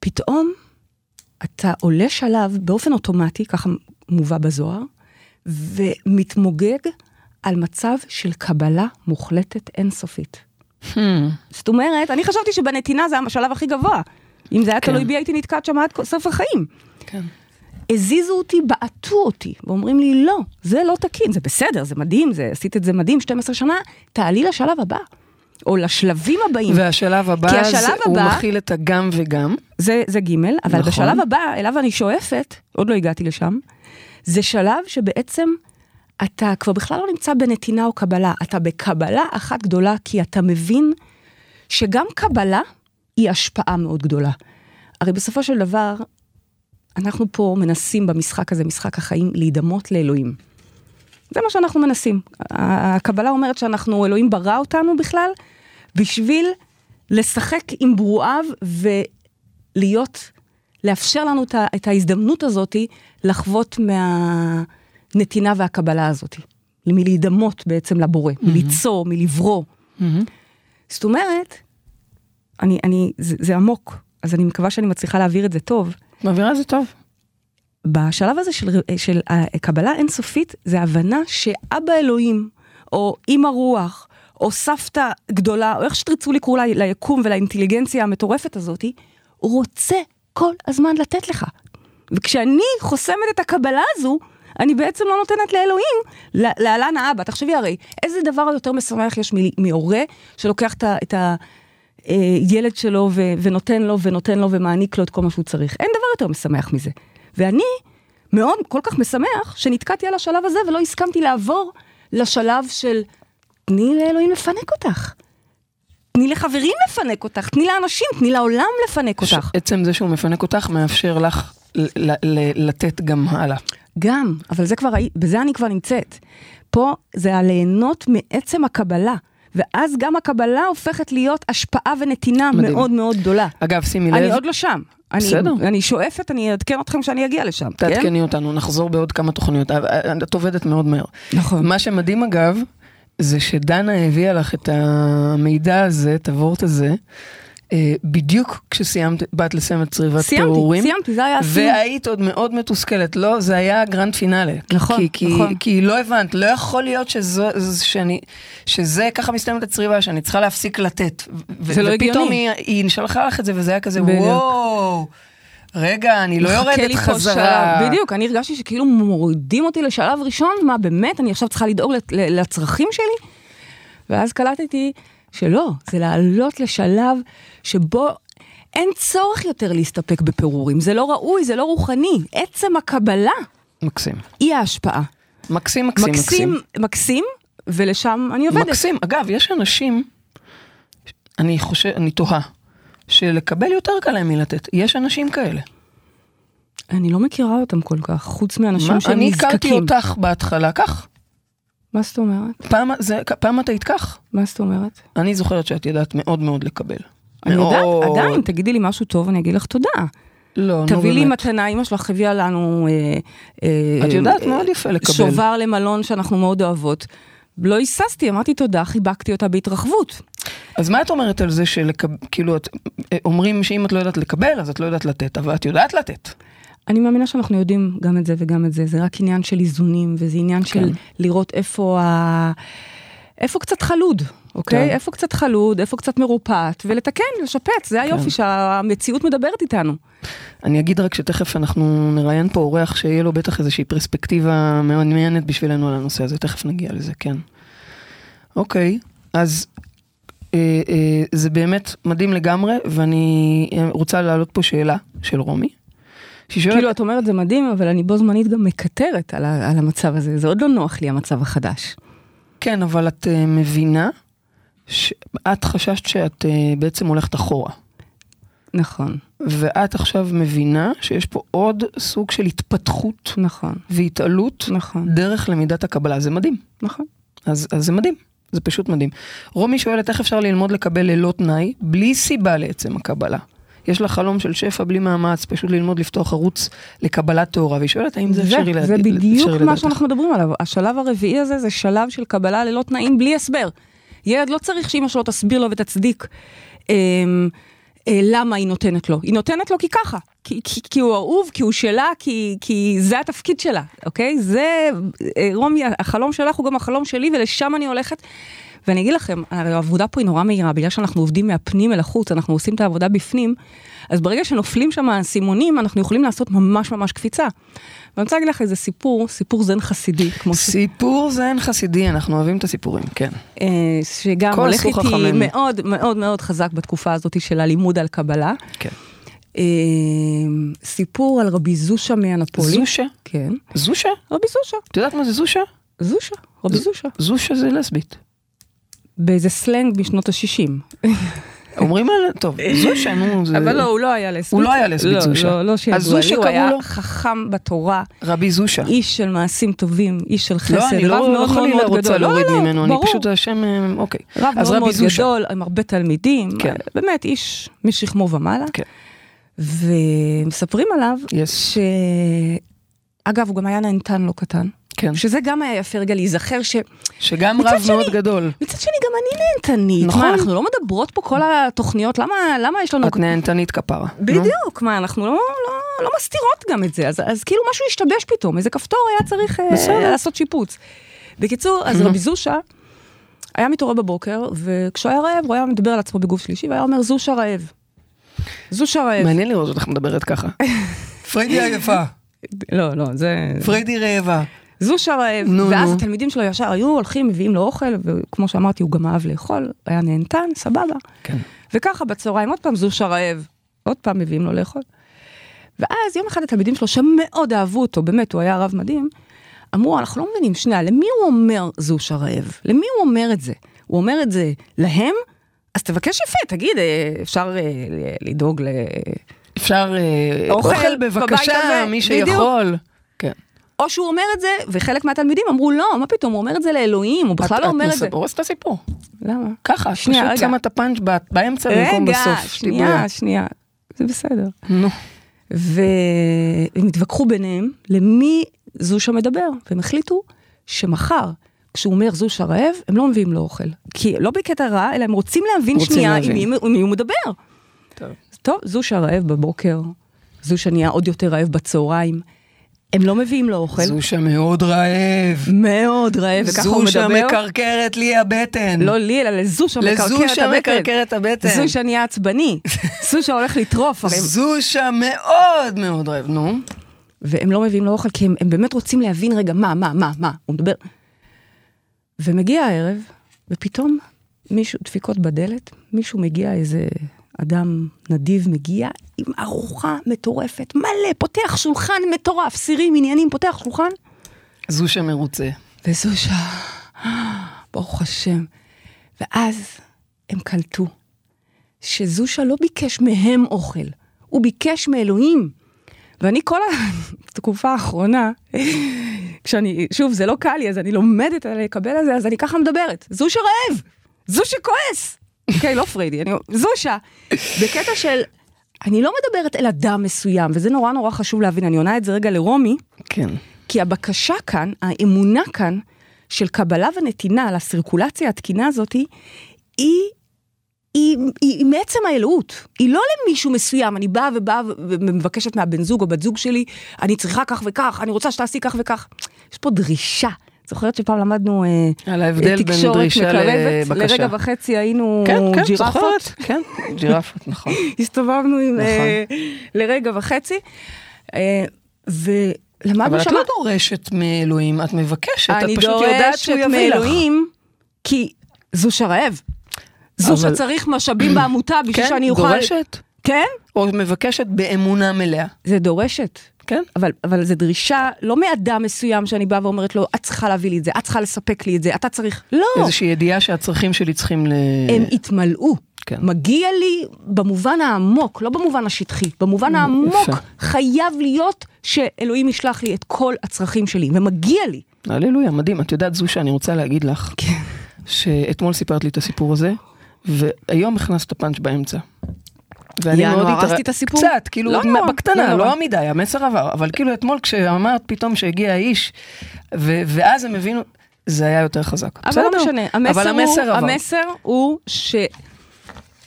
פתאום אתה עולה שלב באופן אוטומטי, ככה מובא בזוהר, ומתמוגג על מצב של קבלה מוחלטת אינסופית. Hmm, זאת אומרת, אני חשבתי שבנתינה זה השלב הכי גבוה. אם זה היה כן. תלוי בי, הייתי נתקעת שם עד סוף החיים. כן. הזיזו אותי, בעטו אותי, ואומרים לי, לא, זה לא תקין, זה בסדר, זה מדהים, זה, עשית את זה מדהים 12 שנה, תעלי לשלב הבא, או לשלבים הבאים. והשלב הבא, כי השלב זה- הוא הבא- מכיל את הגם וגם. זה, זה ג', אבל נכון. בשלב הבא, אליו אני שואפת, עוד לא הגעתי לשם, זה שלב שבעצם אתה כבר בכלל לא נמצא בנתינה או קבלה, אתה בקבלה אחת גדולה, כי אתה מבין שגם קבלה היא השפעה מאוד גדולה. הרי בסופו של דבר, אנחנו פה מנסים במשחק הזה, משחק החיים, להידמות לאלוהים. זה מה שאנחנו מנסים. הקבלה אומרת שאנחנו, אלוהים ברא אותנו בכלל, בשביל לשחק עם ברואיו ולהיות, לאפשר לנו את ההזדמנות הזאת לחוות מהנתינה והקבלה הזאת. מלהידמות בעצם לבורא, מליצור, מלברוא. זאת אומרת, אני, אני, זה, זה עמוק, אז אני מקווה שאני מצליחה להעביר את זה טוב. מעבירה זה טוב. בשלב הזה של, של הקבלה אינסופית, זה הבנה שאבא אלוהים, או אימא רוח, או סבתא גדולה, או איך שתרצו לקרוא לה, ליקום ולאינטליגנציה המטורפת הזאת, הוא רוצה כל הזמן לתת לך. וכשאני חוסמת את הקבלה הזו, אני בעצם לא נותנת לאלוהים, להלן האבא. תחשבי הרי, איזה דבר יותר משמח יש מהורה שלוקח את ה... את ה ילד שלו ו- ונותן לו ונותן לו ומעניק לו את כל מה שהוא צריך. אין דבר יותר משמח מזה. ואני מאוד, כל כך משמח, שנתקעתי על השלב הזה ולא הסכמתי לעבור לשלב של תני לאלוהים לפנק אותך. תני לחברים לפנק אותך, תני לאנשים, תני לעולם לפנק אותך. עצם זה שהוא מפנק אותך מאפשר לך ל- ל- לתת גם הלאה. גם, אבל זה כבר, בזה אני כבר נמצאת. פה זה הליהנות מעצם הקבלה, ואז גם הקבלה הופכת להיות השפעה ונתינה מדהים. מאוד מאוד גדולה. אגב, שימי לב, אני עוד לא שם. אני, בסדר. אני שואפת, אני אעדכן אתכם כשאני אגיע לשם, כן? תעדכני אותנו, נחזור בעוד כמה תוכניות. אה, אה, את עובדת מאוד מהר. נכון. מה שמדהים אגב, זה שדנה הביאה לך את המידע הזה, את הוורט הזה, בדיוק כשסיימת, באת לסיים את צריבת סיימתי, תיאורים. סיימתי, זה היה הסיום. והיית עוד מאוד מתוסכלת, לא, זה היה הגרנד פינאלה. נכון, כי, כי, נכון. כי לא הבנת, לא יכול להיות שזו, שאני, שזה ככה מסתיימת הצריבה, שאני צריכה להפסיק לתת. ו- זה לא ופתאום הגיוני. היא, היא שלחה לך את זה, וזה היה כזה, בדיוק. וואו, רגע, אני לא יורדת חזרה. שלב, בדיוק, אני הרגשתי שכאילו מורידים אותי לשלב ראשון, מה באמת, אני עכשיו צריכה לדאוג לצרכים שלי? ואז קלטתי שלא, זה לעלות לשלב שבו אין צורך יותר להסתפק בפירורים, זה לא ראוי, זה לא רוחני, עצם הקבלה מקסים. היא ההשפעה. מקסים, מקסים, מקסים. מקסים, מקסים, ולשם אני עובדת. מקסים. אגב, יש אנשים, אני חושב, אני תוהה, שלקבל יותר קל להם מלתת. יש אנשים כאלה. אני לא מכירה אותם כל כך, חוץ מאנשים מה, שהם אני נזקקים. הכרתי אותך בהתחלה כך. מה זאת אומרת? פעם, זה, פעם את היית כך. מה זאת אומרת? אני זוכרת שאת ידעת מאוד מאוד לקבל. אני מאוד. יודעת, עדיין, תגידי לי משהו טוב, אני אגיד לך תודה. לא, נו תביא לי באמת. מתנה, אמא שלך הביאה לנו... אה, אה, את יודעת אה, מאוד יפה לקבל. שובר למלון שאנחנו מאוד אוהבות. לא היססתי, אמרתי תודה, חיבקתי אותה בהתרחבות. אז מה את אומרת על זה שכאילו, אומרים שאם את לא יודעת לקבל, אז את לא יודעת לתת, אבל את יודעת לתת. אני מאמינה שאנחנו יודעים גם את זה וגם את זה, זה רק עניין של איזונים, וזה עניין כן. של לראות איפה ה... איפה קצת חלוד, אוקיי? כן. איפה קצת חלוד, איפה קצת מרופט, ולתקן, לשפץ, זה היופי שהמציאות מדברת איתנו. אני אגיד רק שתכף אנחנו נראיין פה אורח שיהיה לו בטח איזושהי פרספקטיבה מאוד מעניינת בשבילנו על הנושא הזה, תכף נגיע לזה, כן. אוקיי, אז אה, אה, זה באמת מדהים לגמרי, ואני אה, רוצה להעלות פה שאלה של רומי. שהיא שואלת, כאילו, את אומרת זה מדהים, אבל אני בו זמנית גם מקטרת על, ה- על המצב הזה, זה עוד לא נוח לי המצב החדש. כן, אבל את אה, מבינה, ש- את חששת שאת אה, בעצם הולכת אחורה. נכון, ואת עכשיו מבינה שיש פה עוד סוג של התפתחות נכון, והתעלות נכון, דרך למידת הקבלה, זה מדהים. נכון. אז, אז זה מדהים, זה פשוט מדהים. רומי שואלת איך אפשר ללמוד לקבל ללא תנאי, בלי סיבה לעצם הקבלה. יש לה חלום של שפע בלי מאמץ, פשוט ללמוד לפתוח ערוץ לקבלת תורה, והיא שואלת האם זה אפשרי לה- זה בדיוק מה לדעתך. שאנחנו מדברים עליו. השלב הרביעי הזה זה שלב של קבלה ללא תנאים, בלי הסבר. ילד לא צריך שאמא שלו תסביר לו ותצדיק אמ, אה, למה היא נותנת לו. היא נותנת לו כי ככה. כי, כי, כי הוא אהוב, כי הוא שלה, כי, כי זה התפקיד שלה, אוקיי? זה, אה, רומי, החלום שלך הוא גם החלום שלי, ולשם אני הולכת. ואני אגיד לכם, העבודה פה היא נורא מהירה, בגלל שאנחנו עובדים מהפנים אל החוץ, אנחנו עושים את העבודה בפנים, אז ברגע שנופלים שם האסימונים, אנחנו יכולים לעשות ממש ממש קפיצה. ואני רוצה להגיד לך איזה סיפור, סיפור זן חסידי, כמו ש... סיפור זן חסידי, אנחנו אוהבים את הסיפורים, כן. אה, שגם הולך איתי. מאוד מאוד מאוד חזק בתקופה הזאת של הלימוד על קבלה. כן. אה, סיפור על רבי זושה מאנפולי. זושה? כן. זושה? רבי זושה. את יודעת מה זה זושה? זושה. רבי זושה. זושה זה לסבית. באיזה סלנג משנות ה-60. אומרים על... טוב, זושה, נו, זה... אבל לא, הוא לא היה לסבית. הוא לא היה לסבית, לא, זושה. לא, לא אז שידוע לי, הוא היה לו? חכם בתורה, רבי זושה. איש של מעשים טובים, איש של חסד, לא, אני רב לא מאוד מאוד רוצה. להוריד לא, לא, ממנו, אני. פשוט השם, אה, אוקיי. רב אז מאוד רבי מאוד. גדול, עם הרבה תלמידים, כן. באמת איש משכמו ומעלה. כן. ומספרים עליו, Yes. ש... אגב, הוא גם היה נהנתן לא קטן, כן. שזה גם היה יפה רגע להיזכר ש... שגם רב שני- מאוד גדול. מצד שני, גם אני נהנתנית. נכון. מה, אנחנו לא מדברות פה כל התוכניות, למה, למה יש לנו... את נהנתנית כפרה. בדיוק, מה, אנחנו לא, לא, לא מסתירות גם את זה, אז, אז כאילו משהו השתבש פתאום, איזה כפתור היה צריך אה. לעשות שיפוץ. בקיצור, אז רבי זושה היה מתעורר בבוקר, וכשהוא היה רעב, הוא היה מדבר על עצמו בגוף שלישי, והיה אומר, זושה רעב. זושה רעב. מעניין לראות אותך מדברת ככה. [laughs] פריידי עייפה, לא, לא, זה... פריידי רעבה. זושה רעב. נו, ואז נו. התלמידים שלו ישר היו הולכים, מביאים לו אוכל, וכמו שאמרתי, הוא גם אהב לאכול, היה נהנתן, סבבה. כן. וככה בצהריים עוד פעם זושה רעב, עוד פעם מביאים לו לאכול. ואז יום אחד התלמידים שלו, שמאוד אהבו אותו, באמת, הוא היה רב מדהים, אמרו, אנחנו לא מבינים, שנייה, למי הוא אומר זושה רעב? למי הוא אומר את זה? הוא אומר את זה להם? אז תבקש יפה, תגיד, אה, אפשר אה, לדאוג ל... אפשר אה, אוכל אוכל בבקשה, מי בדיוק. שיכול. כן. או שהוא אומר את זה, וחלק מהתלמידים אמרו, לא, מה פתאום, הוא אומר את זה לאלוהים, הוא בכלל את- לא אומר את את זה. הורסת את הסיפור. למה? ככה, שנייה, פשוט רגע. שמה את הפאנץ' באמצע במקום רגע, בסוף. שנייה, שתדעו. שנייה, זה בסדר. נו. והם התווכחו ביניהם למי זושה מדבר, והם החליטו שמחר, כשהוא אומר זושה רעב, הם לא מביאים לו אוכל. כי לא בקטע רע, אלא הם רוצים להבין רוצים שנייה עם להבין. מי, עם מי הוא מדבר. טוב. טוב, זושה רעב בבוקר, זושה נהיה עוד יותר רעב בצהריים, הם לא מביאים לו אוכל. זושה מאוד רעב. מאוד רעב, וככה הוא זושה מדבר. מקרקרת לי הבטן. לא לי, אלא לזושה מקרקר את לזושה הבטן. מקרקר את הבטן. זושה נהיה עצבני. [laughs] זושה הולך לטרוף, זושה מאוד מאוד רעב. נו. והם לא מביאים לו אוכל, כי הם, הם באמת רוצים להבין רגע מה, מה, מה, מה, הוא מדבר. ומגיע הערב, ופתאום מישהו, דפיקות בדלת, מישהו מגיע, איזה אדם נדיב מגיע עם ארוחה מטורפת, מלא, פותח שולחן מטורף, סירים, עניינים, פותח שולחן, זושה מרוצה. וזושה, ברוך השם. ואז הם קלטו שזושה לא ביקש מהם אוכל, הוא ביקש מאלוהים. ואני כל התקופה האחרונה, כשאני, שוב, זה לא קל לי, אז אני לומדת לקבל את זה, אז אני ככה מדברת. זושה רעב! זושה כועס! אוקיי, לא פריידי, אני זושה. בקטע של, אני לא מדברת אל אדם מסוים, וזה נורא נורא חשוב להבין, אני עונה את זה רגע לרומי, כן. כי הבקשה כאן, האמונה כאן, של קבלה ונתינה לסירקולציה התקינה הזאתי, היא, היא, היא, היא מעצם האלוהות. היא לא למישהו מסוים, אני באה ובאה ומבקשת מהבן זוג או בת זוג שלי, אני צריכה כך וכך, אני רוצה שתעשי כך וכך. יש פה דרישה. זוכרת שפעם למדנו אה, על ההבדל בין דרישה לבקשה. לרגע וחצי היינו כן, כן, ג'ירפות. זוכרת. כן, ג'ירפות, [laughs] נכון. הסתובבנו עם, נכון. אה, לרגע וחצי, אה, ולמדנו אבל את. לא דורשת מאלוהים, את מבקשת, את אני פשוט יודעת דורשת שהוא יביא לך. מאלוהים, כי זושה רעב. זו אבל- שצריך משאבים בעמותה בשביל כן, שאני אוכל... דורשת, כן? או מבקשת באמונה מלאה. זה דורשת. כן? אבל, אבל זו דרישה לא מאדם מסוים שאני באה ואומרת לו, את צריכה להביא לי את זה, את צריכה לספק לי את זה, אתה צריך... לא, איזושהי ידיעה שהצרכים שלי צריכים ל... הם יתמלאו. כן. מגיע לי במובן העמוק, לא במובן השטחי, במובן העמוק יפה. חייב להיות שאלוהים ישלח לי את כל הצרכים שלי, ומגיע לי. הללויה, מדהים. את יודעת, זו שאני רוצה להגיד לך, כן. שאתמול סיפרת לי את הסיפור הזה, והיום הכנסת פאנץ' באמצע. ואני מאוד הרסתי את הסיפור? קצת, כאילו, לא נורא, בקטנה, לא לא, נורא. מדי, המסר עבר, אבל כאילו אתמול כשאמרת פתאום שהגיע האיש, ו- ואז הם הבינו, זה היה יותר חזק. אבל בסדר, לא משנה, המסר, אבל המסר הוא, עבר. המסר הוא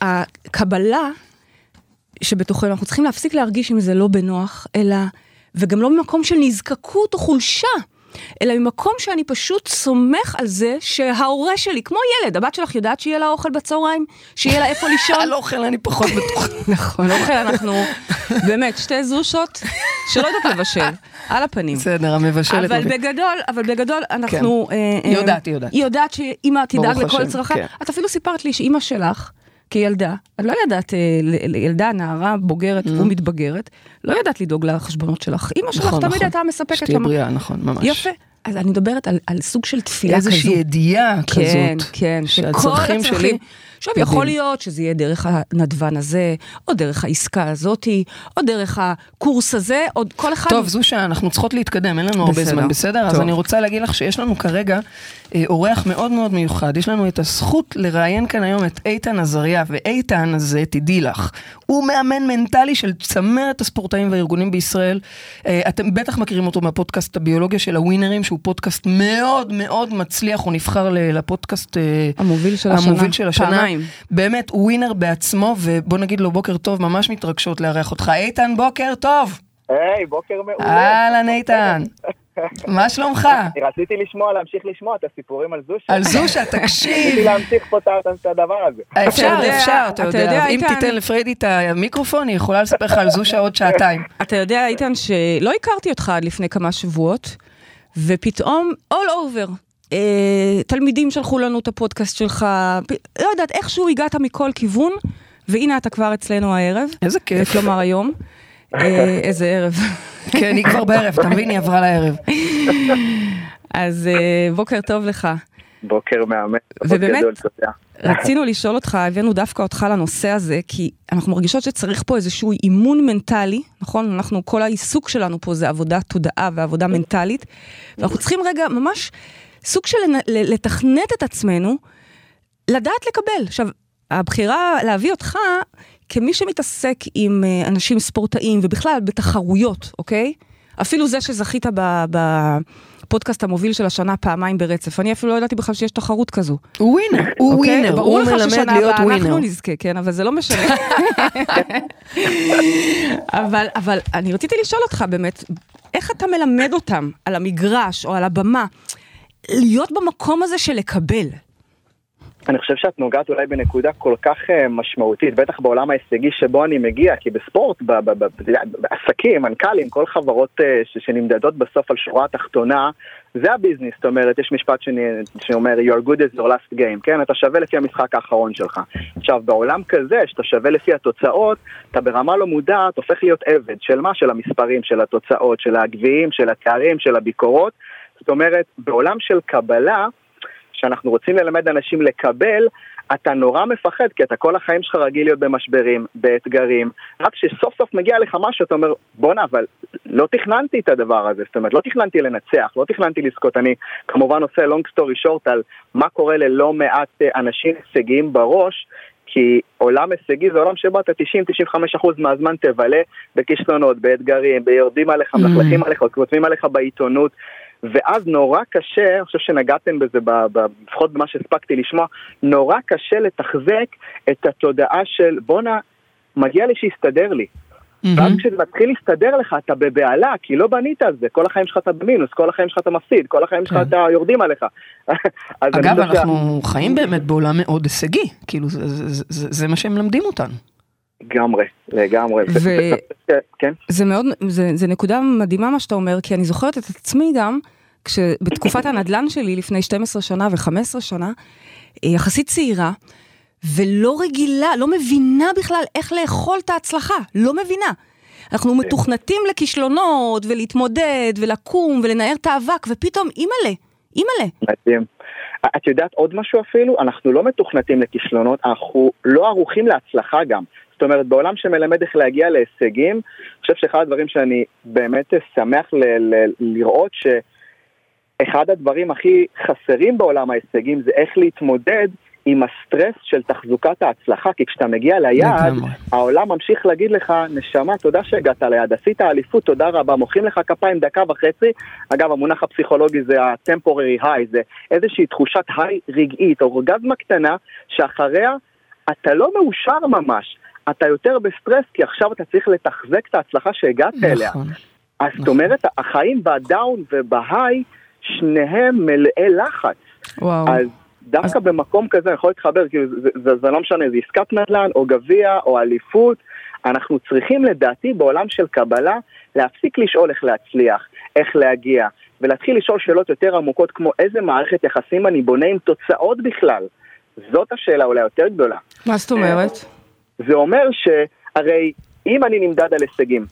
שהקבלה שבתוכנו, אנחנו צריכים להפסיק להרגיש אם זה לא בנוח, אלא, וגם לא ממקום של נזקקות או חולשה, אלא ממקום שאני פשוט סומך על זה שההורה שלי, כמו ילד, הבת שלך יודעת שיהיה לה אוכל בצהריים? שיהיה לה איפה [laughs] לישון? על אוכל אני פחות בטוחה. [laughs] נכון, אוכל אנחנו, באמת, שתי זושות שלא יודעות לבשל, על הפנים. בסדר, המבשלת. אבל. בגדול, אבל בגדול אנחנו... אה, היא אה, יודעת, היא יודעת. היא יודעת שאימא תדאג לכל השם, צרכיה. כן. את אפילו סיפרת לי שאימא שלך, כילדה, את לא ידעת, אה, ילדה, נערה, בוגרת ומתבגרת, לא ידעת לדאוג לחשבונות שלך. אימא שלך נכון, תמיד נכון. הייתה מספקת שתהיה. בריאה, נכון, ממש. יפה. אז אני מדברת על, על סוג של תפילה כזו. איזושהי ידיעה כזאת. כן, כן, שהצרכים שלי... עכשיו, יודעים. יכול להיות שזה יהיה דרך הנדבן הזה, או דרך העסקה הזאתי, או דרך הקורס הזה, או כל אחד... טוב, זושה, אנחנו צריכות להתקדם, אין לנו הרבה. זמן, בסדר? אז טוב. אני רוצה להגיד לך שיש לנו כרגע אה, אורח מאוד מאוד מיוחד. יש לנו את הזכות לראיין כאן היום את איתן עזריה, ואיתן הזה, תדעי לך, הוא מאמן מנטלי של צמרת הספורטאים והארגונים בישראל. אה, אתם בטח מכירים אותו מהפודקאסט הביולוגיה של הווינרים, שהוא פודקאסט מאוד מאוד מצליח, הוא נבחר לפודקאסט... אה, המוביל של השנה. המוביל של השנה. פעמיים. באמת, הוא ווינר בעצמו, ובוא נגיד לו בוקר טוב, ממש מתרגשות לארח אותך. איתן, בוקר טוב. היי, בוקר מעולה. אהלן איתן, [laughs] מה שלומך? אני רציתי לשמוע, להמשיך לשמוע את הסיפורים על זושה. על זושה, [laughs] רציתי תקשיב. להמשיך פה את הדבר הזה. אפשר, יודע, אפשר, אתה יודע. אם תיתן לפריידי את המיקרופון, היא יכולה לספר לך על זושה עוד שעתיים. [laughs] אתה יודע, איתן, שלא הכרתי אותך עד לפני כמה שבועות, ופתאום, all over, אה, תלמידים שלחו לנו את הפודקאסט שלך, פ- לא יודעת, איכשהו הגעת מכל כיוון, והנה אתה כבר אצלנו הערב. איזה כיף. כלומר היום. אה, [laughs] איזה ערב. כן, היא כבר בערב, אתה מבין? היא עברה לערב. אז אה, בוקר טוב לך. בוקר מהמם. ובאמת? גדול, תודה. רצינו לשאול אותך, הבאנו דווקא אותך לנושא הזה, כי אנחנו מרגישות שצריך פה איזשהו אימון מנטלי, נכון? אנחנו, כל העיסוק שלנו פה זה עבודת תודעה ועבודה מנטלית, ואנחנו צריכים רגע ממש סוג של לתכנת את עצמנו, לדעת לקבל. עכשיו, הבחירה להביא אותך כמי שמתעסק עם אה, אנשים ספורטאים ובכלל בתחרויות, אוקיי? אפילו זה שזכית בפודקאסט המוביל של השנה פעמיים ברצף, אני אפילו לא ידעתי בכלל שיש תחרות כזו. הוא ווינר, הוא אוקיי? ווינר, ברור הוא לך מלמד ששנה להיות הבאה אנחנו ווינר. נזכה, כן, אבל זה לא משנה. [laughs] אבל, אבל אני רציתי לשאול אותך באמת, איך אתה מלמד אותם על המגרש או על הבמה, להיות במקום הזה של לקבל? אני חושב שאת נוגעת אולי בנקודה כל כך אה, משמעותית, בטח בעולם ההישגי שבו אני מגיע, כי בספורט, בעסקים, מנכ"לים, כל חברות אה, שנמדדות בסוף על שורה התחתונה, זה הביזנס, זאת אומרת, יש משפט שאני, שאומר, you're good as your last game, כן? אתה שווה לפי המשחק האחרון שלך. עכשיו, בעולם כזה, שאתה שווה לפי התוצאות, אתה ברמה לא מודעת הופך להיות עבד, של מה? של המספרים, של התוצאות, של הגביעים, של התארים, של הביקורות. זאת אומרת, בעולם של קבלה, שאנחנו רוצים ללמד אנשים לקבל, אתה נורא מפחד, כי אתה כל החיים שלך רגיל להיות במשברים, באתגרים, רק כשסוף סוף מגיע לך משהו, אתה אומר, בואנה, אבל לא תכננתי את הדבר הזה, זאת אומרת, לא תכננתי לנצח, לא תכננתי לזכות, אני כמובן עושה long story short על מה קורה ללא מעט אה, אנשים הישגיים בראש, כי עולם הישגי זה עולם שבו אתה 90-95% מהזמן תבלה בכישלונות, באתגרים, ביורדים עליך, מלכלכים עליך, כותבים עליך בעיתונות, ואז נורא קשה, אני חושב שנגעתם בזה, לפחות במה שהספקתי לשמוע, נורא קשה לתחזק את התודעה של בואנה, מגיע לי שיסתדר לי. ואז כשזה מתחיל להסתדר לך, אתה בבהלה, כי לא בנית על זה, כל החיים שלך אתה במינוס, כל החיים שלך אתה מפסיד, כל החיים שלך כן. אתה יורדים עליך. [laughs] אגב, אנחנו חיים באמת בעולם מאוד הישגי, כאילו זה מה שהם מלמדים אותנו. לגמרי, לגמרי. ו- כן, זה מאוד, זה, זה נקודה מדהימה מה שאתה אומר, כי אני זוכרת את עצמי גם, כשבתקופת הנדל"ן שלי לפני 12 שנה ו-15 שנה, אה, יחסית צעירה, ולא רגילה, לא מבינה בכלל איך לאכול את ההצלחה, לא מבינה. אנחנו מתוכנתים לכישלונות ולהתמודד ולקום ולנער את האבק, ופתאום אימא'לה, אימא'לה. מדהים. את יודעת עוד משהו אפילו? אנחנו לא מתוכנתים לכישלונות, אנחנו לא ערוכים להצלחה גם. זאת אומרת, בעולם שמלמד איך להגיע להישגים, אני חושב שאחד הדברים שאני באמת שמח ל- ל- לראות שאחד הדברים הכי חסרים בעולם ההישגים זה איך להתמודד עם הסטרס של תחזוקת ההצלחה, כי כשאתה מגיע ליעד. העולם ממשיך להגיד לך, נשמה, תודה שהגעת ליעד, עשית אליפות, תודה רבה, מוחאים לך כפיים דקה וחצי. אגב, המונח הפסיכולוגי זה ה-temporary high, זה איזושהי תחושת high רגעית, אורגזמה קטנה, שאחריה אתה לא מאושר ממש, אתה יותר בסטרס, כי עכשיו אתה צריך לתחזק את ההצלחה שהגעת אליה. נכון. אז זאת אומרת, החיים ב down וב high, שניהם מלאי לחץ. וואו. אז דווקא במקום כזה יכול להתחבר, כאילו זה, זה, זה לא משנה, זה עסקת נדל"ן או גביע או אליפות, אנחנו צריכים לדעתי בעולם של קבלה להפסיק לשאול איך להצליח, איך להגיע, ולהתחיל לשאול שאלות יותר עמוקות כמו איזה מערכת יחסים אני בונה עם תוצאות בכלל. זאת השאלה אולי יותר גדולה. מה זאת אומרת? זה אומר שהרי אם אני נמדד על הישגים,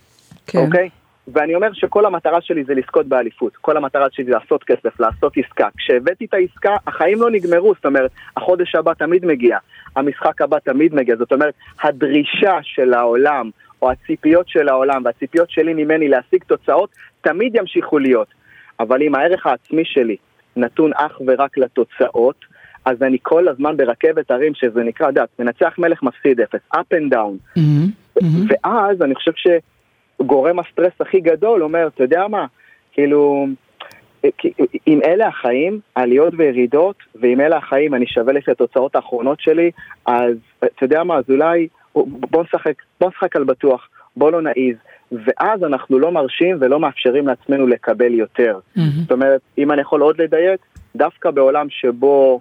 כן. אוקיי? ואני אומר שכל המטרה שלי זה לזכות באליפות, כל המטרה שלי זה לעשות כסף, לעשות עסקה. כשהבאתי את העסקה, החיים לא נגמרו, זאת אומרת, החודש הבא תמיד מגיע, המשחק הבא תמיד מגיע, זאת אומרת, הדרישה של העולם, או הציפיות של העולם, והציפיות שלי ממני להשיג תוצאות, תמיד ימשיכו להיות. אבל אם הערך העצמי שלי נתון אך ורק לתוצאות, אז אני כל הזמן ברכבת הרים, שזה נקרא, יודעת, מנצח מלך מפסיד אפס, up and down. מהמם, מהמם. ואז אני חושב שגורם הסטרס הכי גדול אומר, אתה יודע מה, כאילו, אם אלה החיים, עליות וירידות, ואם אלה החיים אני שווה לי את התוצאות האחרונות שלי, אז אתה יודע מה, אז אולי בוא נשחק, בוא נשחק על בטוח, בוא לא נעיז, ואז אנחנו לא מרשים ולא מאפשרים לעצמנו לקבל יותר. מהמם. זאת אומרת, אם אני יכול עוד לדייק, דווקא בעולם שבו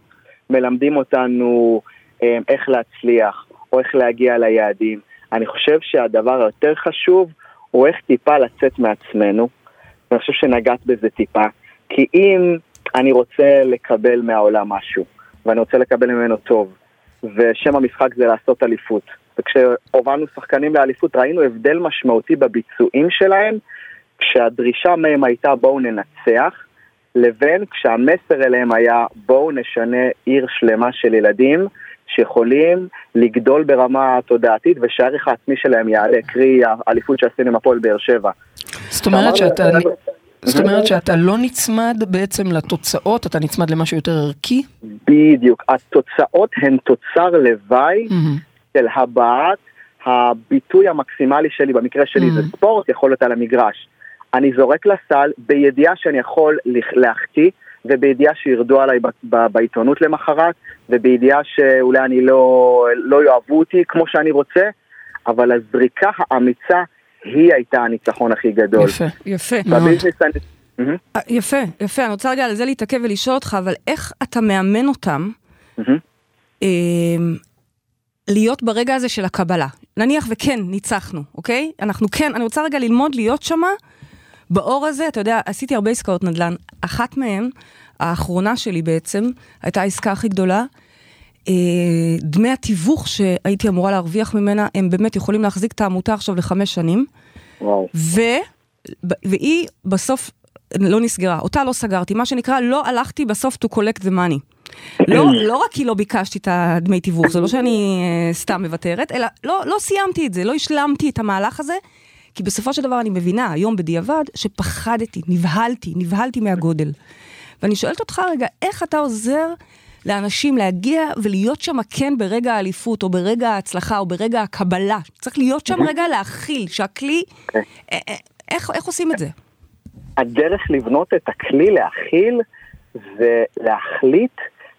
מלמדים אותנו אה, איך להצליח, או איך להגיע ליעדים, אני חושב שהדבר היותר חשוב הוא איך טיפה לצאת מעצמנו, ואני חושב שנגעת בזה טיפה, כי אם אני רוצה לקבל מהעולם משהו, ואני רוצה לקבל ממנו טוב, ושם המשחק זה לעשות אליפות, וכשהובלנו שחקנים לאליפות ראינו הבדל משמעותי בביצועים שלהם, כשהדרישה מהם הייתה בואו ננצח, לבין כשהמסר אליהם היה בואו נשנה עיר שלמה של ילדים שיכולים לגדול ברמה התודעתית ושהערך העצמי שלהם יעלה, קרי האליפות שעשינו עם הפועל באר שבע. זאת אומרת שאתה... זאת אומרת שאתה לא נצמד בעצם לתוצאות, אתה נצמד למשהו יותר ערכי? בדיוק, התוצאות הן תוצר לוואי. של הבעת הביטוי המקסימלי שלי, במקרה שלי זה ספורט, יכול להיות על המגרש. אני זורק לסל בידיעה שאני יכול להחטיא, ובידיעה שירדו עליי בעיתונות למחרת, ובידיעה שאולי אני לא, לא יאהבו אותי כמו שאני רוצה, אבל הזריקה האמיצה היא הייתה הניצחון הכי גדול. יפה. יפה. מאוד. בביזנס אני... אה, יפה, יפה. אני רוצה רגע על זה להתעכב ולשאול אותך, אבל איך אתה מאמן אותם מהמם. אה, להיות ברגע הזה של הקבלה? נניח וכן, ניצחנו, אוקיי? אנחנו כן, אני רוצה רגע ללמוד להיות שמה באור הזה, אתה יודע, עשיתי הרבה עסקאות נדל"ן. אחת מהן, האחרונה שלי בעצם, הייתה העסקה הכי גדולה. אה, דמי התיווך שהייתי אמורה להרוויח ממנה, הם באמת יכולים להחזיק את העמותה עכשיו לחמש שנים. וואו. ו... והיא בסוף לא נסגרה, אותה לא סגרתי, מה שנקרא, לא הלכתי בסוף to collect the money. לא, לא רק כי לא ביקשתי את הדמי תיווך, זה לא שאני אה, סתם מוותרת, אלא לא, לא סיימתי את זה, לא השלמתי את המהלך הזה, כי בסופו של דבר אני מבינה היום בדיעבד שפחדתי, נבהלתי, נבהלתי מהגודל. ואני שואלת אותך רגע, איך אתה עוזר לאנשים להגיע ולהיות שם כן ברגע האליפות, או ברגע ההצלחה, או ברגע הקבלה? צריך להיות שם רגע להכיל, שהכלי... אוקיי. אה, אה, איך, איך עושים את זה? הדרך לבנות את הכלי להכיל זה להחליט